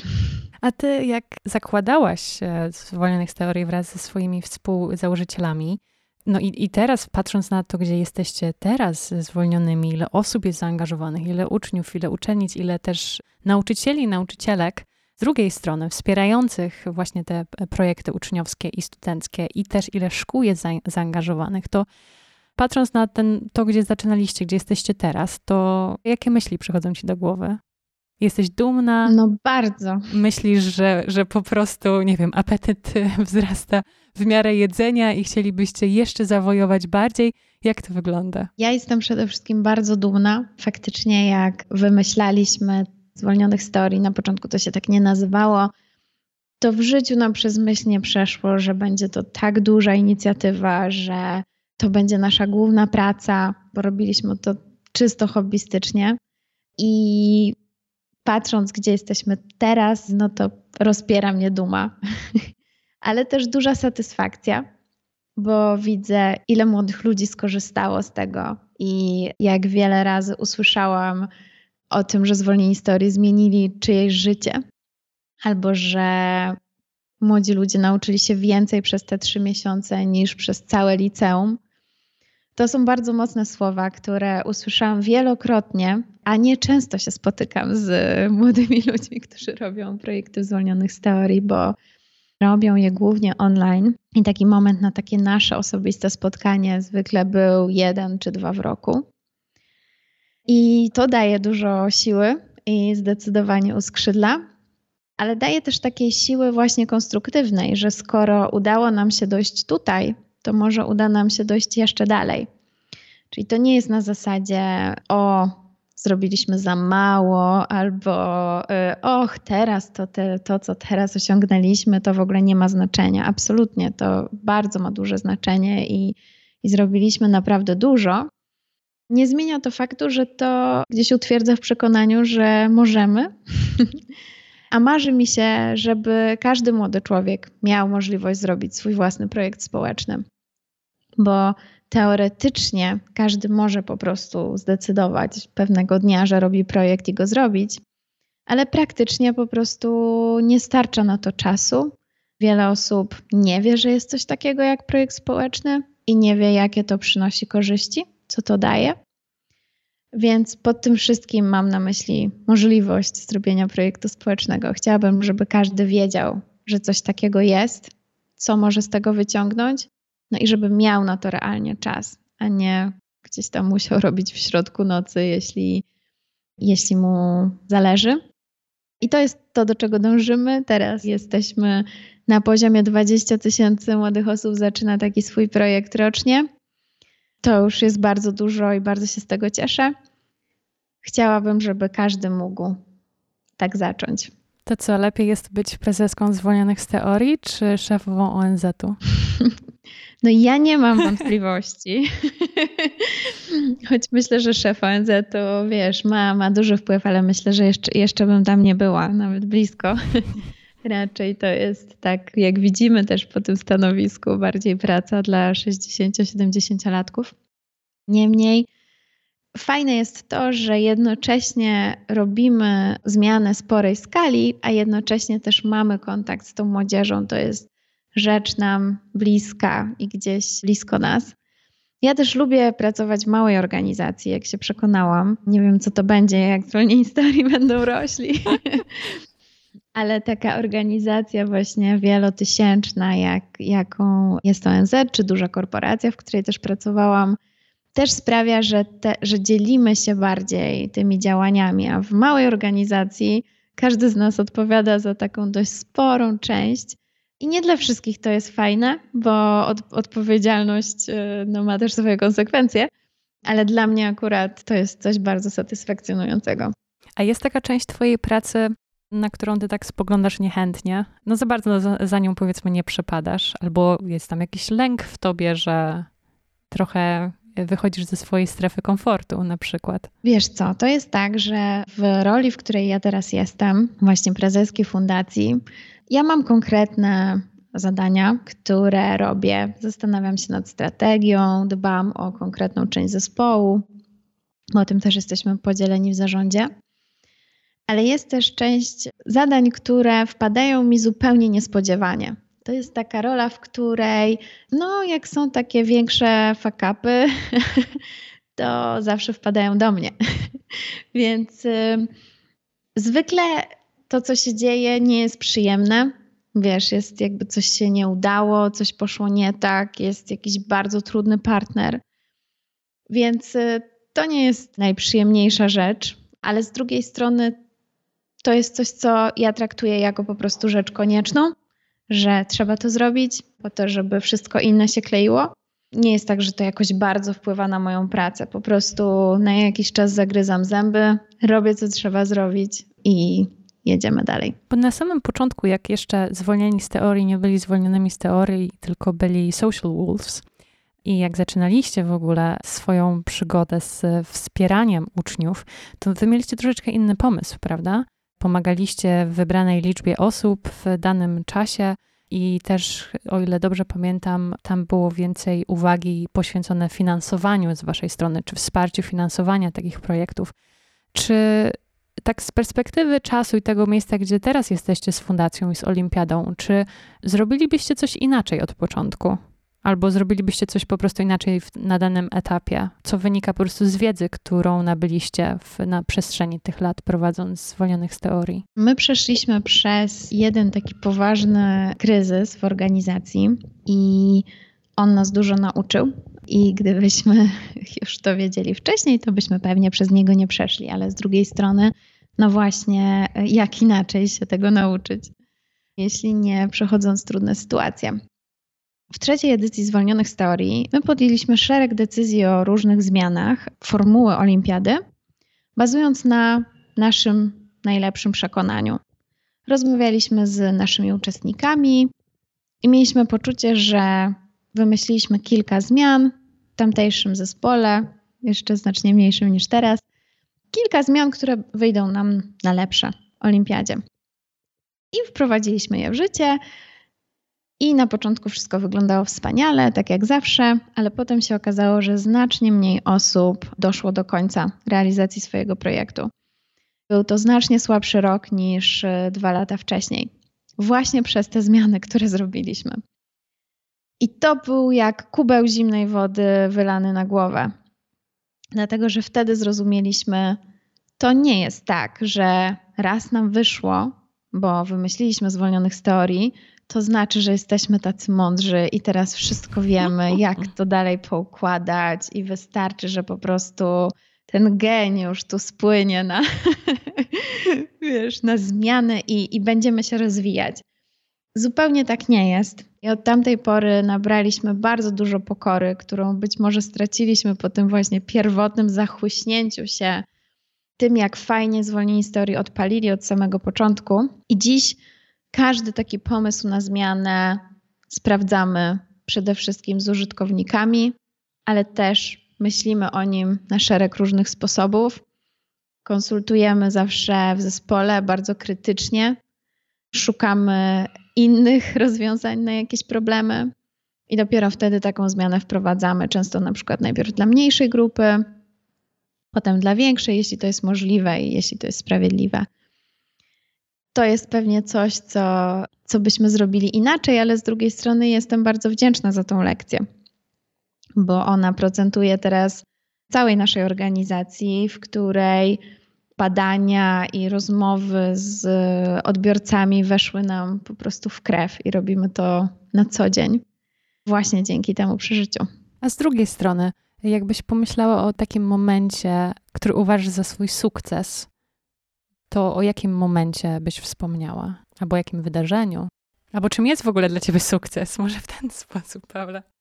A ty, jak zakładałaś zwolnionych z teorii wraz ze swoimi współzałożycielami, no i, i teraz, patrząc na to, gdzie jesteście teraz zwolnionymi, ile osób jest zaangażowanych, ile uczniów, ile uczennic, ile też nauczycieli, nauczycielek, z drugiej strony wspierających właśnie te projekty uczniowskie i studenckie, i też ile szkół jest za, zaangażowanych, to patrząc na ten, to, gdzie zaczynaliście, gdzie jesteście teraz, to jakie myśli przychodzą ci do głowy? Jesteś dumna? No bardzo. Myślisz, że, że po prostu, nie wiem, apetyt wzrasta w miarę jedzenia i chcielibyście jeszcze zawojować bardziej? Jak to wygląda? Ja jestem przede wszystkim bardzo dumna. Faktycznie, jak wymyślaliśmy zwolnionych storii, na początku to się tak nie nazywało, to w życiu nam przez myśl nie przeszło, że będzie to tak duża inicjatywa, że to będzie nasza główna praca, bo robiliśmy to czysto hobbystycznie. I patrząc, gdzie jesteśmy teraz, no to rozpiera mnie duma, ale też duża satysfakcja, bo widzę, ile młodych ludzi skorzystało z tego i jak wiele razy usłyszałam o tym, że zwolnieni historii zmienili czyjeś życie, albo że młodzi ludzie nauczyli się więcej przez te trzy miesiące niż przez całe liceum. To są bardzo mocne słowa, które usłyszałam wielokrotnie, a nie często się spotykam z młodymi ludźmi, którzy robią projekty zwolnionych z teorii, bo robią je głównie online. I taki moment na takie nasze osobiste spotkanie zwykle był jeden czy dwa w roku. I to daje dużo siły i zdecydowanie uskrzydla, ale daje też takiej siły właśnie konstruktywnej, że skoro udało nam się dojść tutaj, to może uda nam się dojść jeszcze dalej. Czyli to nie jest na zasadzie, o, zrobiliśmy za mało, albo y, och, teraz to, te, to, co teraz osiągnęliśmy, to w ogóle nie ma znaczenia. Absolutnie, to bardzo ma duże znaczenie i, i zrobiliśmy naprawdę dużo. Nie zmienia to faktu, że to gdzieś utwierdza w przekonaniu, że możemy. A marzy mi się, żeby każdy młody człowiek miał możliwość zrobić swój własny projekt społeczny. Bo teoretycznie każdy może po prostu zdecydować pewnego dnia, że robi projekt i go zrobić, ale praktycznie po prostu nie starcza na to czasu. Wiele osób nie wie, że jest coś takiego jak projekt społeczny i nie wie, jakie to przynosi korzyści, co to daje. Więc pod tym wszystkim mam na myśli możliwość zrobienia projektu społecznego. Chciałabym, żeby każdy wiedział, że coś takiego jest, co może z tego wyciągnąć, no i żeby miał na to realnie czas, a nie gdzieś tam musiał robić w środku nocy, jeśli, jeśli mu zależy. I to jest to, do czego dążymy. Teraz jesteśmy na poziomie 20 tysięcy młodych osób, zaczyna taki swój projekt rocznie. To już jest bardzo dużo i bardzo się z tego cieszę. Chciałabym, żeby każdy mógł tak zacząć. To co, lepiej jest być prezeską zwolnionych z teorii, czy szefową ONZ-u? No ja nie mam wątpliwości. Choć myślę, że szef ONZ to wiesz, ma, ma duży wpływ, ale myślę, że jeszcze, jeszcze bym tam nie była, nawet blisko. Raczej to jest tak, jak widzimy też po tym stanowisku, bardziej praca dla 60-70-latków. Niemniej fajne jest to, że jednocześnie robimy zmianę sporej skali, a jednocześnie też mamy kontakt z tą młodzieżą. To jest rzecz nam bliska i gdzieś blisko nas. Ja też lubię pracować w małej organizacji, jak się przekonałam. Nie wiem, co to będzie, jak historii będą rośli. Ale taka organizacja właśnie wielotysięczna, jak, jaką jest ONZ, czy duża korporacja, w której też pracowałam, też sprawia, że, te, że dzielimy się bardziej tymi działaniami, a w małej organizacji każdy z nas odpowiada za taką dość sporą część i nie dla wszystkich to jest fajne, bo od, odpowiedzialność y, no, ma też swoje konsekwencje, ale dla mnie akurat to jest coś bardzo satysfakcjonującego. A jest taka część Twojej pracy, na którą Ty tak spoglądasz niechętnie? No za bardzo za, za nią powiedzmy nie przepadasz, albo jest tam jakiś lęk w Tobie, że trochę wychodzisz ze swojej strefy komfortu na przykład? Wiesz co, to jest tak, że w roli, w której ja teraz jestem, właśnie prezeski fundacji, ja mam konkretne zadania, które robię. Zastanawiam się nad strategią, dbam o konkretną część zespołu. O tym też jesteśmy podzieleni w zarządzie. Ale jest też część zadań, które wpadają mi zupełnie niespodziewanie. To jest taka rola, w której, no, jak są takie większe fakapy, to zawsze wpadają do mnie. Więc y, zwykle to, co się dzieje, nie jest przyjemne. Wiesz, jest jakby coś się nie udało, coś poszło nie tak, jest jakiś bardzo trudny partner. Więc y, to nie jest najprzyjemniejsza rzecz, ale z drugiej strony to jest coś, co ja traktuję jako po prostu rzecz konieczną, że trzeba to zrobić po to, żeby wszystko inne się kleiło. Nie jest tak, że to jakoś bardzo wpływa na moją pracę. Po prostu na jakiś czas zagryzam zęby, robię co trzeba zrobić i jedziemy dalej. Bo na samym początku, jak jeszcze zwolnieni z teorii nie byli zwolnionymi z teorii, tylko byli social wolves, i jak zaczynaliście w ogóle swoją przygodę z wspieraniem uczniów, to wy mieliście troszeczkę inny pomysł, prawda? Pomagaliście wybranej liczbie osób w danym czasie i też, o ile dobrze pamiętam, tam było więcej uwagi poświęcone finansowaniu z waszej strony, czy wsparciu finansowania takich projektów. Czy tak z perspektywy czasu i tego miejsca, gdzie teraz jesteście z fundacją i z olimpiadą, czy zrobilibyście coś inaczej od początku? Albo zrobilibyście coś po prostu inaczej w, na danym etapie, co wynika po prostu z wiedzy, którą nabyliście w, na przestrzeni tych lat, prowadząc zwolnionych z teorii? My przeszliśmy przez jeden taki poważny kryzys w organizacji i on nas dużo nauczył. I gdybyśmy już to wiedzieli wcześniej, to byśmy pewnie przez niego nie przeszli, ale z drugiej strony, no właśnie, jak inaczej się tego nauczyć, jeśli nie przechodząc trudne sytuacje. W trzeciej edycji Zwolnionych z Teorii my podjęliśmy szereg decyzji o różnych zmianach formuły olimpiady, bazując na naszym najlepszym przekonaniu. Rozmawialiśmy z naszymi uczestnikami i mieliśmy poczucie, że wymyśliliśmy kilka zmian w tamtejszym zespole, jeszcze znacznie mniejszym niż teraz. Kilka zmian, które wyjdą nam na lepsze Olimpiadzie. I wprowadziliśmy je w życie. I na początku wszystko wyglądało wspaniale, tak jak zawsze, ale potem się okazało, że znacznie mniej osób doszło do końca realizacji swojego projektu. Był to znacznie słabszy rok niż e, dwa lata wcześniej, właśnie przez te zmiany, które zrobiliśmy. I to był jak kubeł zimnej wody wylany na głowę. Dlatego, że wtedy zrozumieliśmy, to nie jest tak, że raz nam wyszło, bo wymyśliliśmy zwolnionych z teorii, to znaczy, że jesteśmy tacy mądrzy i teraz wszystko wiemy, jak to dalej poukładać, i wystarczy, że po prostu ten geniusz tu spłynie na, wiesz, na zmianę i, i będziemy się rozwijać. Zupełnie tak nie jest. I od tamtej pory nabraliśmy bardzo dużo pokory, którą być może straciliśmy po tym właśnie pierwotnym zachłyśnięciu się tym, jak fajnie zwolnieni z teorii odpalili od samego początku. I dziś każdy taki pomysł na zmianę sprawdzamy przede wszystkim z użytkownikami, ale też myślimy o nim na szereg różnych sposobów. Konsultujemy zawsze w zespole bardzo krytycznie, szukamy innych rozwiązań na jakieś problemy i dopiero wtedy taką zmianę wprowadzamy. Często na przykład najpierw dla mniejszej grupy, potem dla większej, jeśli to jest możliwe i jeśli to jest sprawiedliwe. To jest pewnie coś, co, co byśmy zrobili inaczej, ale z drugiej strony jestem bardzo wdzięczna za tą lekcję, bo ona procentuje teraz całej naszej organizacji, w której badania i rozmowy z odbiorcami weszły nam po prostu w krew i robimy to na co dzień, właśnie dzięki temu przeżyciu. A z drugiej strony, jakbyś pomyślała o takim momencie, który uważasz za swój sukces, to o jakim momencie byś wspomniała? Albo jakim wydarzeniu? Albo czym jest w ogóle dla ciebie sukces? Może w ten sposób, Paula?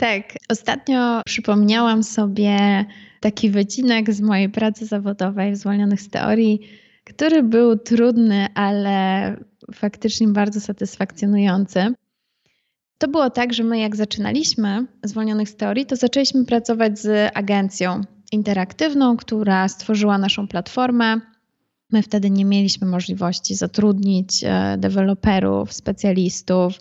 tak, ostatnio przypomniałam sobie taki wycinek z mojej pracy zawodowej w Zwolnionych z Teorii, który był trudny, ale faktycznie bardzo satysfakcjonujący. To było tak, że my jak zaczynaliśmy Zwolnionych z Teorii, to zaczęliśmy pracować z agencją interaktywną, która stworzyła naszą platformę. My wtedy nie mieliśmy możliwości zatrudnić e, deweloperów, specjalistów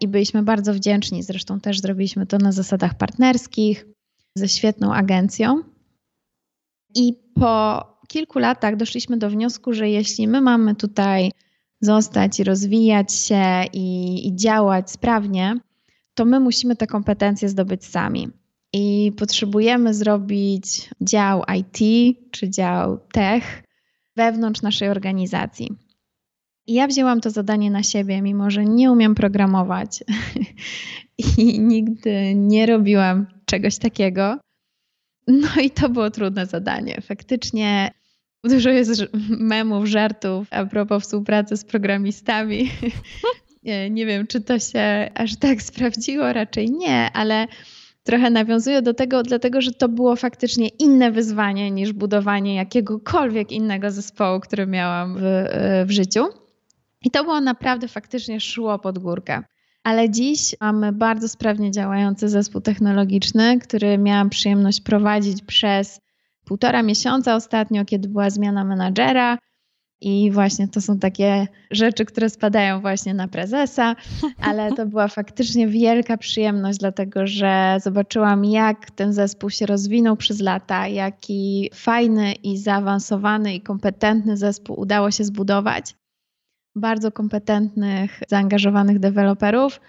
i byliśmy bardzo wdzięczni. Zresztą też zrobiliśmy to na zasadach partnerskich ze świetną agencją. I po kilku latach doszliśmy do wniosku, że jeśli my mamy tutaj zostać i rozwijać się i, i działać sprawnie, to my musimy te kompetencje zdobyć sami. I potrzebujemy zrobić dział IT czy dział tech wewnątrz naszej organizacji. Ja wzięłam to zadanie na siebie, mimo że nie umiem programować i nigdy nie robiłam czegoś takiego. No i to było trudne zadanie. Faktycznie dużo jest memów, żartów a propos współpracy z programistami. nie wiem, czy to się aż tak sprawdziło, raczej nie, ale trochę nawiązuję do tego, dlatego że to było faktycznie inne wyzwanie niż budowanie jakiegokolwiek innego zespołu, który miałam w, w życiu. I to było naprawdę faktycznie szło pod górkę. Ale dziś mamy bardzo sprawnie działający zespół technologiczny, który miałam przyjemność prowadzić przez półtora miesiąca ostatnio, kiedy była zmiana menadżera. I właśnie to są takie rzeczy, które spadają właśnie na prezesa, ale to była faktycznie wielka przyjemność, dlatego że zobaczyłam, jak ten zespół się rozwinął przez lata, jaki fajny i zaawansowany i kompetentny zespół udało się zbudować bardzo kompetentnych, zaangażowanych deweloperów.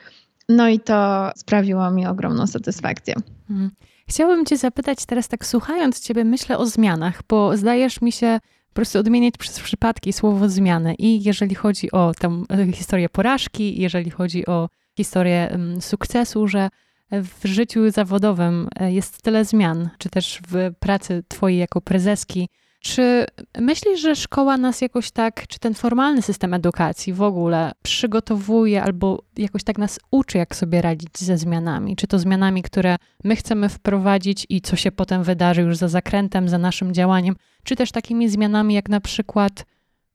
No i to sprawiło mi ogromną satysfakcję. Mhm. Chciałabym Cię zapytać teraz, tak słuchając Ciebie, myślę o zmianach, bo zdajesz mi się po prostu odmieniać przez przypadki słowo zmiany. I jeżeli chodzi o tę e, historię porażki, jeżeli chodzi o historię sukcesu, że w życiu zawodowym e, jest tyle zmian, czy też w pracy Twojej jako prezeski, czy myślisz, że szkoła nas jakoś tak, czy ten formalny system edukacji w ogóle przygotowuje albo jakoś tak nas uczy, jak sobie radzić ze zmianami? Czy to zmianami, które my chcemy wprowadzić i co się potem wydarzy już za zakrętem, za naszym działaniem, czy też takimi zmianami jak na przykład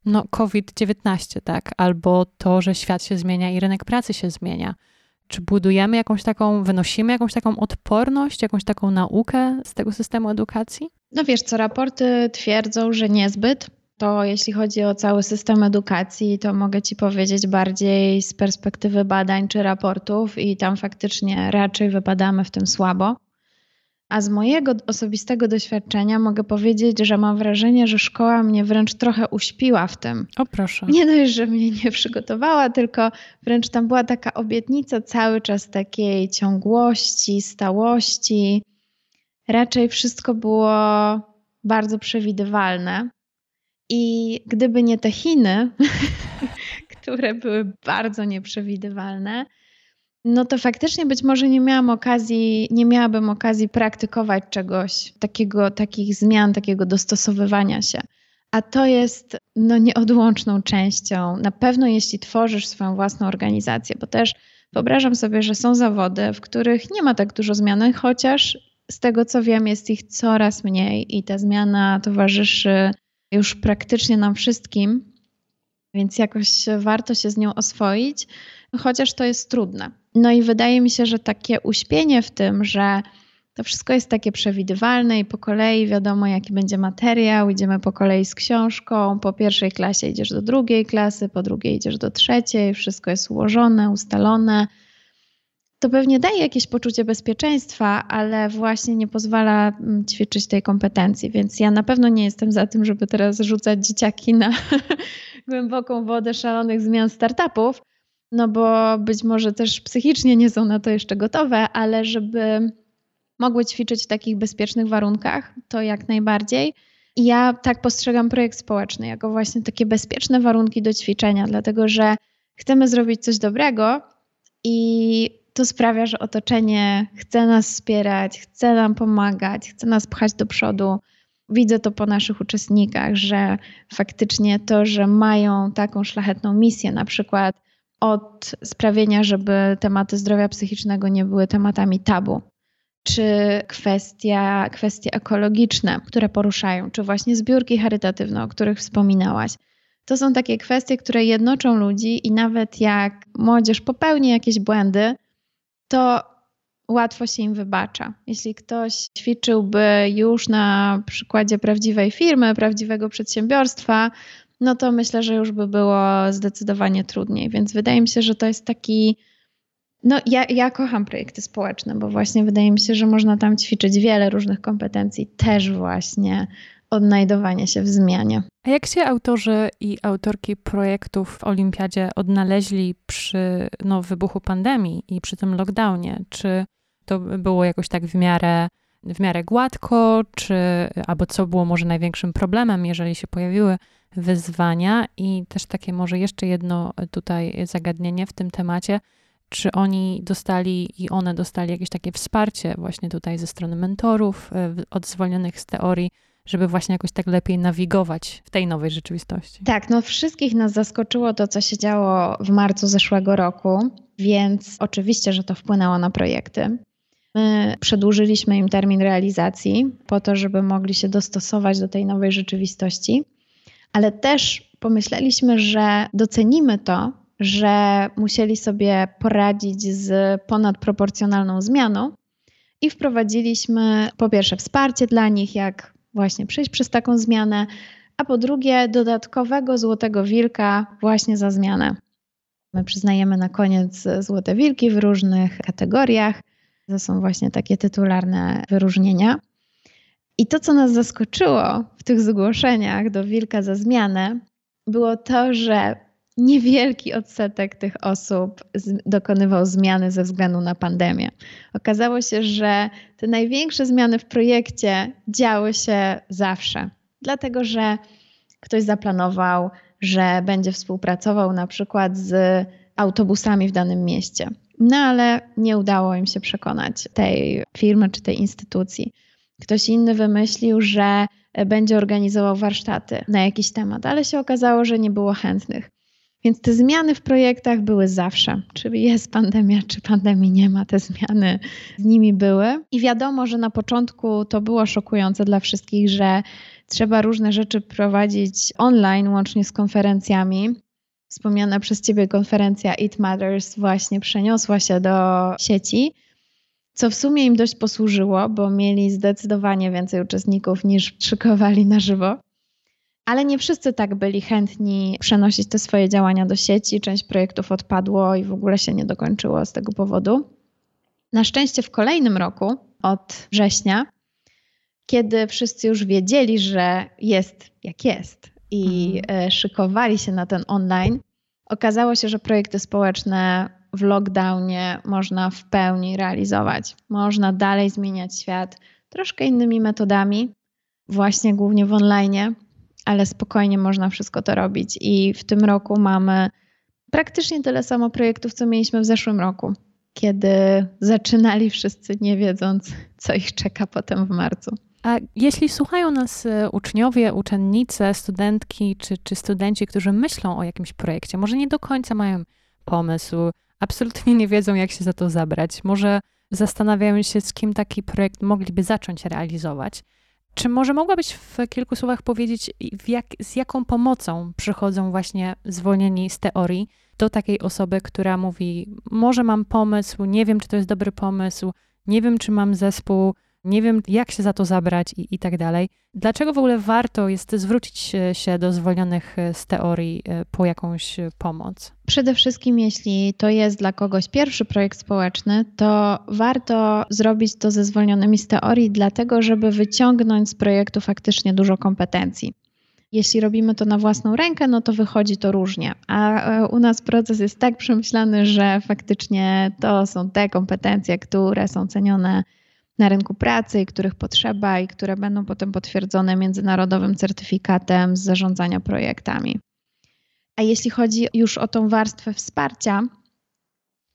no, COVID-19, tak? Albo to, że świat się zmienia i rynek pracy się zmienia. Czy budujemy jakąś taką, wynosimy jakąś taką odporność, jakąś taką naukę z tego systemu edukacji? No wiesz co, raporty twierdzą, że niezbyt. To jeśli chodzi o cały system edukacji, to mogę Ci powiedzieć bardziej z perspektywy badań czy raportów, i tam faktycznie raczej wypadamy w tym słabo. A z mojego osobistego doświadczenia mogę powiedzieć, że mam wrażenie, że szkoła mnie wręcz trochę uśpiła w tym. O proszę. Nie dość, że mnie nie przygotowała, tylko wręcz tam była taka obietnica cały czas takiej ciągłości, stałości. Raczej wszystko było bardzo przewidywalne. I gdyby nie te Chiny, które były bardzo nieprzewidywalne, no to faktycznie być może nie miałam okazji, nie miałabym okazji praktykować czegoś takiego, takich zmian, takiego dostosowywania się. A to jest no, nieodłączną częścią. Na pewno jeśli tworzysz swoją własną organizację, bo też wyobrażam sobie, że są zawody, w których nie ma tak dużo zmian, chociaż z tego co wiem, jest ich coraz mniej i ta zmiana towarzyszy już praktycznie nam wszystkim, więc jakoś warto się z nią oswoić, chociaż to jest trudne. No i wydaje mi się, że takie uśpienie w tym, że to wszystko jest takie przewidywalne i po kolei wiadomo, jaki będzie materiał, idziemy po kolei z książką, po pierwszej klasie idziesz do drugiej klasy, po drugiej idziesz do trzeciej, wszystko jest ułożone, ustalone to pewnie daje jakieś poczucie bezpieczeństwa, ale właśnie nie pozwala mm, ćwiczyć tej kompetencji. Więc ja na pewno nie jestem za tym, żeby teraz rzucać dzieciaki na głęboką wodę szalonych zmian startupów, no bo być może też psychicznie nie są na to jeszcze gotowe, ale żeby mogły ćwiczyć w takich bezpiecznych warunkach, to jak najbardziej. I ja tak postrzegam projekt społeczny jako właśnie takie bezpieczne warunki do ćwiczenia, dlatego że chcemy zrobić coś dobrego i to sprawia, że otoczenie chce nas wspierać, chce nam pomagać, chce nas pchać do przodu. Widzę to po naszych uczestnikach, że faktycznie to, że mają taką szlachetną misję, na przykład od sprawienia, żeby tematy zdrowia psychicznego nie były tematami tabu, czy kwestia, kwestie ekologiczne, które poruszają, czy właśnie zbiórki charytatywne, o których wspominałaś. To są takie kwestie, które jednoczą ludzi i nawet jak młodzież popełni jakieś błędy, to łatwo się im wybacza. Jeśli ktoś ćwiczyłby już na przykładzie prawdziwej firmy, prawdziwego przedsiębiorstwa, no to myślę, że już by było zdecydowanie trudniej. Więc wydaje mi się, że to jest taki. No, ja, ja kocham projekty społeczne, bo właśnie wydaje mi się, że można tam ćwiczyć wiele różnych kompetencji, też właśnie odnajdowanie się w zmianie. A jak się autorzy i autorki projektów w Olimpiadzie odnaleźli przy no, wybuchu pandemii i przy tym lockdownie? Czy to było jakoś tak w miarę, w miarę gładko, czy albo co było może największym problemem, jeżeli się pojawiły wyzwania? I też takie może jeszcze jedno tutaj zagadnienie w tym temacie. Czy oni dostali i one dostali jakieś takie wsparcie właśnie tutaj ze strony mentorów, e, od zwolnionych z teorii, żeby właśnie jakoś tak lepiej nawigować w tej nowej rzeczywistości. Tak, no wszystkich nas zaskoczyło to, co się działo w marcu zeszłego roku, więc oczywiście, że to wpłynęło na projekty. My przedłużyliśmy im termin realizacji po to, żeby mogli się dostosować do tej nowej rzeczywistości, ale też pomyśleliśmy, że docenimy to, że musieli sobie poradzić z ponadproporcjonalną zmianą i wprowadziliśmy po pierwsze wsparcie dla nich, jak właśnie przejść przez taką zmianę, a po drugie dodatkowego złotego wilka właśnie za zmianę. My przyznajemy na koniec złote wilki w różnych kategoriach. To są właśnie takie tytularne wyróżnienia. I to, co nas zaskoczyło w tych zgłoszeniach do wilka za zmianę, było to, że niewielki odsetek tych osób dokonywał zmiany ze względu na pandemię. Okazało się, że te największe zmiany w projekcie działy się zawsze, dlatego że ktoś zaplanował, że będzie współpracował na przykład z autobusami w danym mieście. No ale nie udało im się przekonać tej firmy czy tej instytucji. Ktoś inny wymyślił, że będzie organizował warsztaty na jakiś temat, ale się okazało, że nie było chętnych. Więc te zmiany w projektach były zawsze. Czy jest pandemia, czy pandemii nie ma, te zmiany z nimi były. I wiadomo, że na początku to było szokujące dla wszystkich, że trzeba różne rzeczy prowadzić online, łącznie z konferencjami. wspomniana przez Ciebie konferencja It Matters właśnie przeniosła się do sieci, co w sumie im dość posłużyło, bo mieli zdecydowanie więcej uczestników niż szykowali na żywo. Ale nie wszyscy tak byli chętni przenosić te swoje działania do sieci. Część projektów odpadło i w ogóle się nie dokończyło z tego powodu. Na szczęście w kolejnym roku, od września, kiedy wszyscy już wiedzieli, że jest jak jest i mhm. E, szykowali się na ten online, okazało się, że projekty społeczne w lockdownie można w pełni realizować. Można dalej zmieniać świat troszkę innymi metodami, właśnie głównie w online, ale spokojnie można wszystko to robić. I w tym roku mamy praktycznie tyle samo projektów, co mieliśmy w zeszłym roku, kiedy zaczynali wszyscy nie wiedząc, co ich czeka potem w marcu. A jeśli słuchają nas e, uczniowie, uczennice, studentki czy, czy studenci, którzy myślą o jakimś projekcie, może nie do końca mają pomysł, absolutnie nie wiedzą, jak się za to zabrać, może zastanawiają się, z kim taki projekt mogliby zacząć realizować. Czy może mogłabyś w kilku słowach powiedzieć, jak, z jaką pomocą przychodzą właśnie zwolnieni z teorii do takiej osoby, która mówi: Może mam pomysł, nie wiem, czy to jest dobry pomysł, nie wiem, czy mam zespół, nie wiem, jak się za to zabrać i, i tak dalej. Dlaczego w ogóle warto jest zwrócić się do zwolnionych e, z teorii e, po jakąś e, pomoc? Przede wszystkim, jeśli to jest dla kogoś pierwszy projekt społeczny, to warto zrobić to ze zwolnionymi z teorii, dlatego żeby wyciągnąć z projektu faktycznie dużo kompetencji. Jeśli robimy to na własną rękę, no to wychodzi to różnie. A u nas proces jest tak przemyślany, że faktycznie to są te kompetencje, które są cenione na rynku pracy i których potrzeba i które będą potem potwierdzone międzynarodowym certyfikatem z zarządzania projektami. A jeśli chodzi już o tą warstwę wsparcia,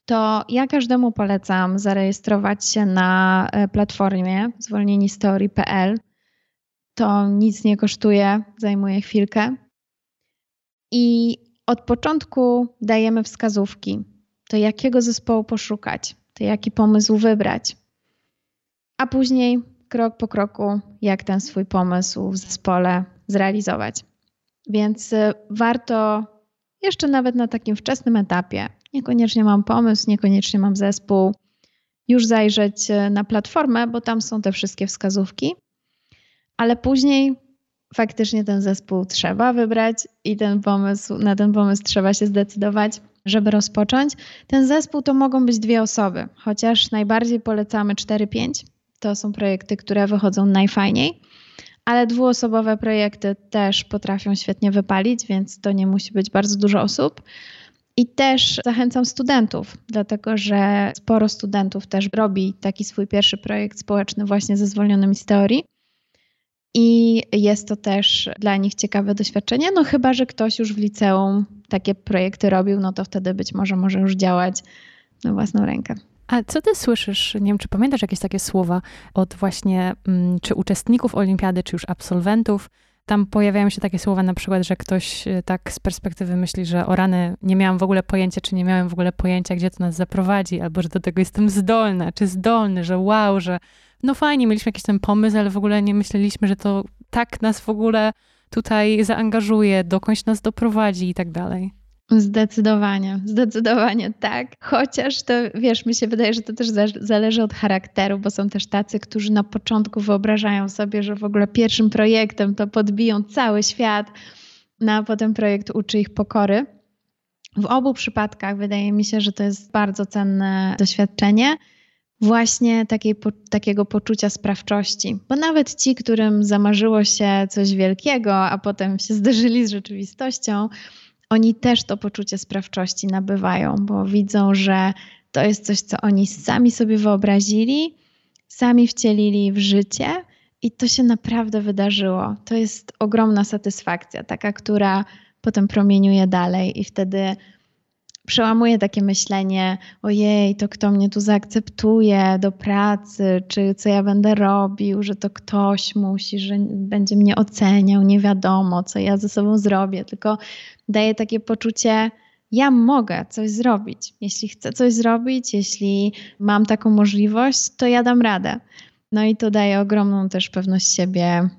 to ja każdemu polecam zarejestrować się na e, platformie zwolnienistory.pl. To nic nie kosztuje, zajmuje chwilkę. I od początku dajemy wskazówki, to jakiego zespołu poszukać, to jaki pomysł wybrać, a później krok po kroku, jak ten swój pomysł w zespole zrealizować. Więc y, warto jeszcze nawet na takim wczesnym etapie, niekoniecznie mam pomysł, niekoniecznie mam zespół, już zajrzeć y, na platformę, bo tam są te wszystkie wskazówki, ale później faktycznie ten zespół trzeba wybrać i ten pomysł, na ten pomysł trzeba się zdecydować, żeby rozpocząć. Ten zespół to mogą być dwie osoby, chociaż najbardziej polecamy 4-5 to są projekty, które wychodzą najfajniej, ale dwuosobowe projekty też potrafią świetnie wypalić, więc to nie musi być bardzo dużo osób. I też zachęcam studentów, dlatego że sporo studentów też robi taki swój pierwszy projekt społeczny właśnie ze zwolnionymi z teorii. I jest to też dla nich ciekawe doświadczenie, no chyba, że ktoś już w liceum takie projekty robił, no to wtedy być może może już działać na własną rękę. A co ty słyszysz, nie wiem, czy pamiętasz jakieś takie słowa od właśnie, mm, czy uczestników olimpiady, czy już absolwentów, tam pojawiają się takie słowa na przykład, że ktoś e, tak z perspektywy myśli, że o rany nie miałam w ogóle pojęcia, czy nie miałem w ogóle pojęcia, gdzie to nas zaprowadzi, albo że do tego jestem zdolna, czy zdolny, że wow, że no fajnie, mieliśmy jakiś ten pomysł, ale w ogóle nie myśleliśmy, że to tak nas w ogóle tutaj zaangażuje, dokądś nas doprowadzi i tak dalej. Zdecydowanie, zdecydowanie tak. Chociaż to wiesz, mi się wydaje, że to też zależy od charakteru, bo są też tacy, którzy na początku wyobrażają sobie, że w ogóle pierwszym projektem to podbiją cały świat, no a potem projekt uczy ich pokory. W obu przypadkach wydaje mi się, że to jest bardzo cenne doświadczenie właśnie takiej, po, takiego poczucia sprawczości. Bo nawet ci, którym zamarzyło się coś wielkiego, a potem się zderzyli z rzeczywistością, oni też to poczucie sprawczości nabywają, bo widzą, że to jest coś, co oni sami sobie wyobrazili, sami wcielili w życie i to się naprawdę wydarzyło. To jest ogromna satysfakcja, taka, która potem promieniuje dalej i wtedy przełamuje takie myślenie: ojej, to kto mnie tu zaakceptuje do pracy, czy co ja będę robił, że to ktoś musi, że będzie mnie oceniał, nie wiadomo, co ja ze sobą zrobię, tylko daje takie poczucie, ja mogę coś zrobić. Jeśli chcę coś zrobić, jeśli mam taką możliwość, to ja dam radę. No i to daje ogromną też pewność siebie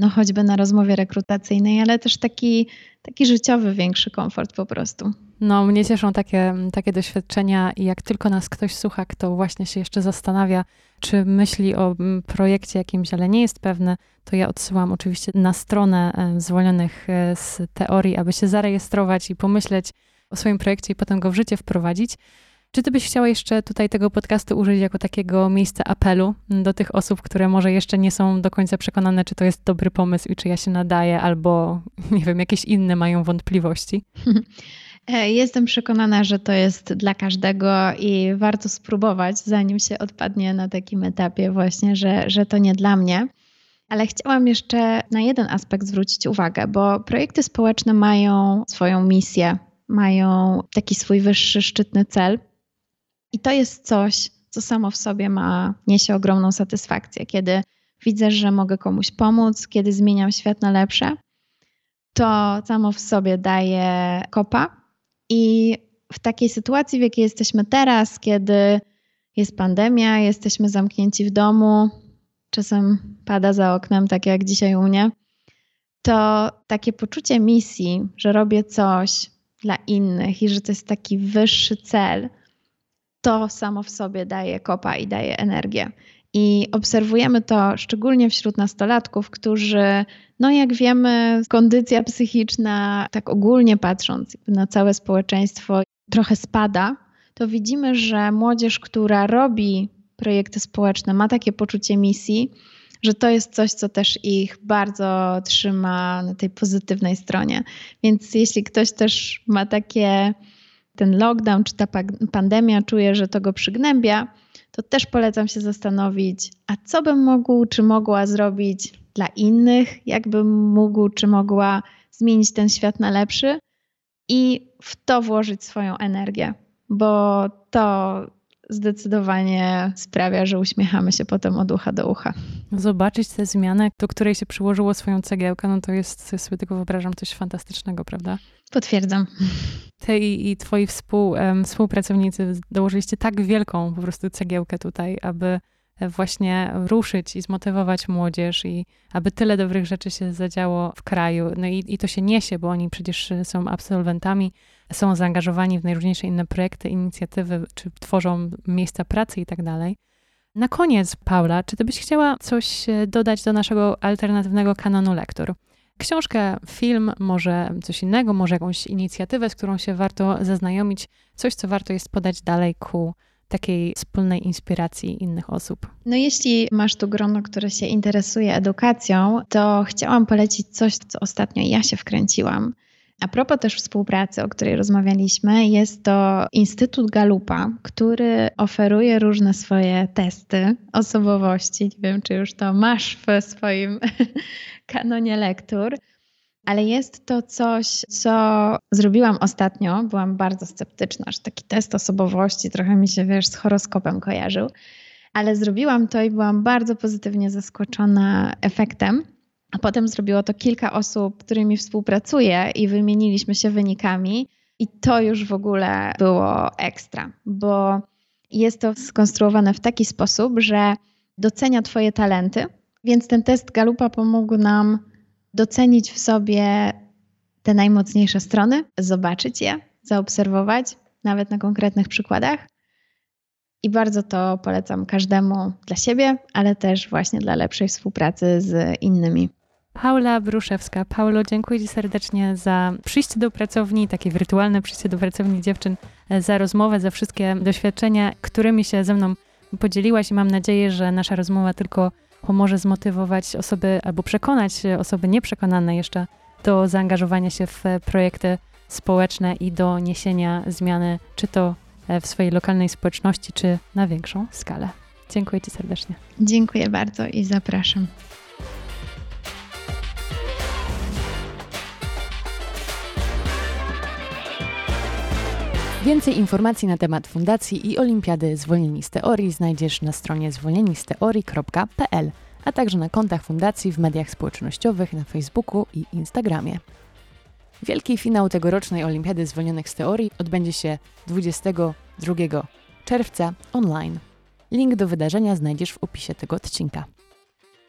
no choćby na rozmowie rekrutacyjnej, ale też taki, taki życiowy, większy komfort po prostu. No, mnie cieszą takie, takie doświadczenia i jak tylko nas ktoś słucha, kto właśnie się jeszcze zastanawia, czy myśli o mm, projekcie jakimś, ale nie jest pewny, to ja odsyłam oczywiście na stronę e, zwolnionych e, z teorii, aby się zarejestrować i pomyśleć o swoim projekcie i potem go w życie wprowadzić. Czy ty byś chciała jeszcze tutaj tego podcastu użyć jako takiego miejsca apelu do tych osób, które może jeszcze nie są do końca przekonane, czy to jest dobry pomysł i czy ja się nadaję, albo nie wiem, jakieś inne mają wątpliwości? E, jestem przekonana, że to jest dla każdego i warto spróbować, zanim się odpadnie na takim etapie, właśnie, że, że to nie dla mnie. Ale chciałam jeszcze na jeden aspekt zwrócić uwagę, bo projekty społeczne mają swoją misję, mają taki swój wyższy, szczytny cel. I to jest coś, co samo w sobie ma, niesie ogromną satysfakcję. Kiedy widzę, że mogę komuś pomóc, kiedy zmieniam świat na lepsze, to samo w sobie daje kopa. I w takiej sytuacji, w jakiej jesteśmy teraz, kiedy jest pandemia, jesteśmy zamknięci w domu, czasem pada za oknem, tak jak dzisiaj u mnie, to takie poczucie misji, że robię coś dla innych i że to jest taki wyższy cel, to samo w sobie daje kopa i daje energię. I obserwujemy to szczególnie wśród nastolatków, którzy, no jak wiemy, kondycja psychiczna, tak ogólnie patrząc na całe społeczeństwo, trochę spada. To widzimy, że młodzież, która robi projekty społeczne, ma takie poczucie misji, że to jest coś, co też ich bardzo trzyma na tej pozytywnej stronie. Więc jeśli ktoś też ma takie, ten lockdown czy ta pandemia czuje, że to go przygnębia, to też polecam się zastanowić, a co bym mógł czy mogła zrobić dla innych, jakbym mógł czy mogła zmienić ten świat na lepszy i w to włożyć swoją energię, bo to zdecydowanie sprawia, że uśmiechamy się potem od ucha do ucha. Zobaczyć tę zmianę, do której się przyłożyło swoją cegiełkę, no to jest, sobie tylko wyobrażam, coś fantastycznego, prawda? Potwierdzam. Ty i, i twoi współ, um, współpracownicy dołożyliście tak wielką po prostu cegiełkę tutaj, aby właśnie ruszyć i zmotywować młodzież i aby tyle dobrych rzeczy się zadziało w kraju. No i, i to się niesie, bo oni przecież są absolwentami, są zaangażowani w najróżniejsze inne projekty, inicjatywy, czy tworzą miejsca pracy i tak dalej. Na koniec, Paula, czy ty byś chciała coś e, dodać do naszego alternatywnego kanonu lektur? Książkę, film, może coś innego, może jakąś inicjatywę, z którą się warto zaznajomić, coś, co warto jest podać dalej ku takiej wspólnej inspiracji innych osób. No jeśli masz tu grono, które się interesuje edukacją, to chciałam polecić coś, co ostatnio ja się wkręciłam. A propos też współpracy, o której rozmawialiśmy, jest to Instytut Galupa, który oferuje różne swoje testy osobowości. Nie wiem, czy już to masz w swoim kanonie lektur. Ale jest to coś, co zrobiłam ostatnio. Byłam bardzo sceptyczna, że taki test osobowości trochę mi się, wiesz, z horoskopem kojarzył. Ale zrobiłam to i byłam bardzo pozytywnie zaskoczona efektem. A potem zrobiło to kilka osób, którymi współpracuję i wymieniliśmy się wynikami. I to już w ogóle było ekstra, bo jest to skonstruowane w taki sposób, że docenia Twoje talenty, więc ten test Galupa pomógł nam docenić w sobie te najmocniejsze strony, zobaczyć je, zaobserwować, nawet na konkretnych przykładach. I bardzo to polecam każdemu dla siebie, ale też właśnie dla lepszej współpracy z innymi. Paula Bruszewska. Paulo, dziękuję Ci serdecznie za przyjście do pracowni, takie wirtualne przyjście do pracowni dziewczyn, za rozmowę, za wszystkie doświadczenia, którymi się ze mną podzieliłaś i mam nadzieję, że nasza rozmowa tylko pomoże zmotywować osoby albo przekonać osoby nieprzekonane jeszcze do zaangażowania się w projekty społeczne i do niesienia zmiany, czy to w swojej lokalnej społeczności, czy na większą skalę. Dziękuję Ci serdecznie. Dziękuję bardzo i zapraszam. Więcej informacji na temat Fundacji i Olimpiady Zwolnieni z Teorii znajdziesz na stronie zwolnienisteorii.pl, a także na kontach Fundacji w mediach społecznościowych na Facebooku i Instagramie. Wielki finał tegorocznej Olimpiady Zwolnionych z Teorii odbędzie się 22 czerwca online. Link do wydarzenia znajdziesz w opisie tego odcinka.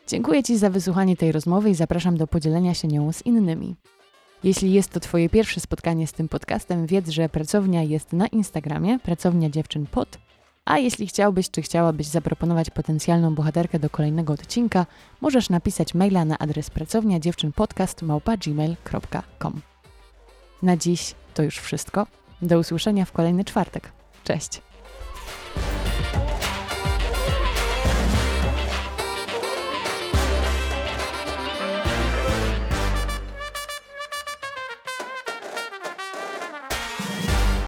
Dziękuję Ci za wysłuchanie tej rozmowy i zapraszam do podzielenia się nią z innymi. Jeśli jest to Twoje pierwsze spotkanie z tym podcastem, wiedz, że pracownia jest na Instagramie, pracownia dziewczyn pod. A jeśli chciałbyś czy chciałabyś zaproponować potencjalną bohaterkę do kolejnego odcinka, możesz napisać maila na adres pracownia dziewczynpodcast.gmail.com Na dziś to już wszystko. Do usłyszenia w kolejny czwartek. Cześć!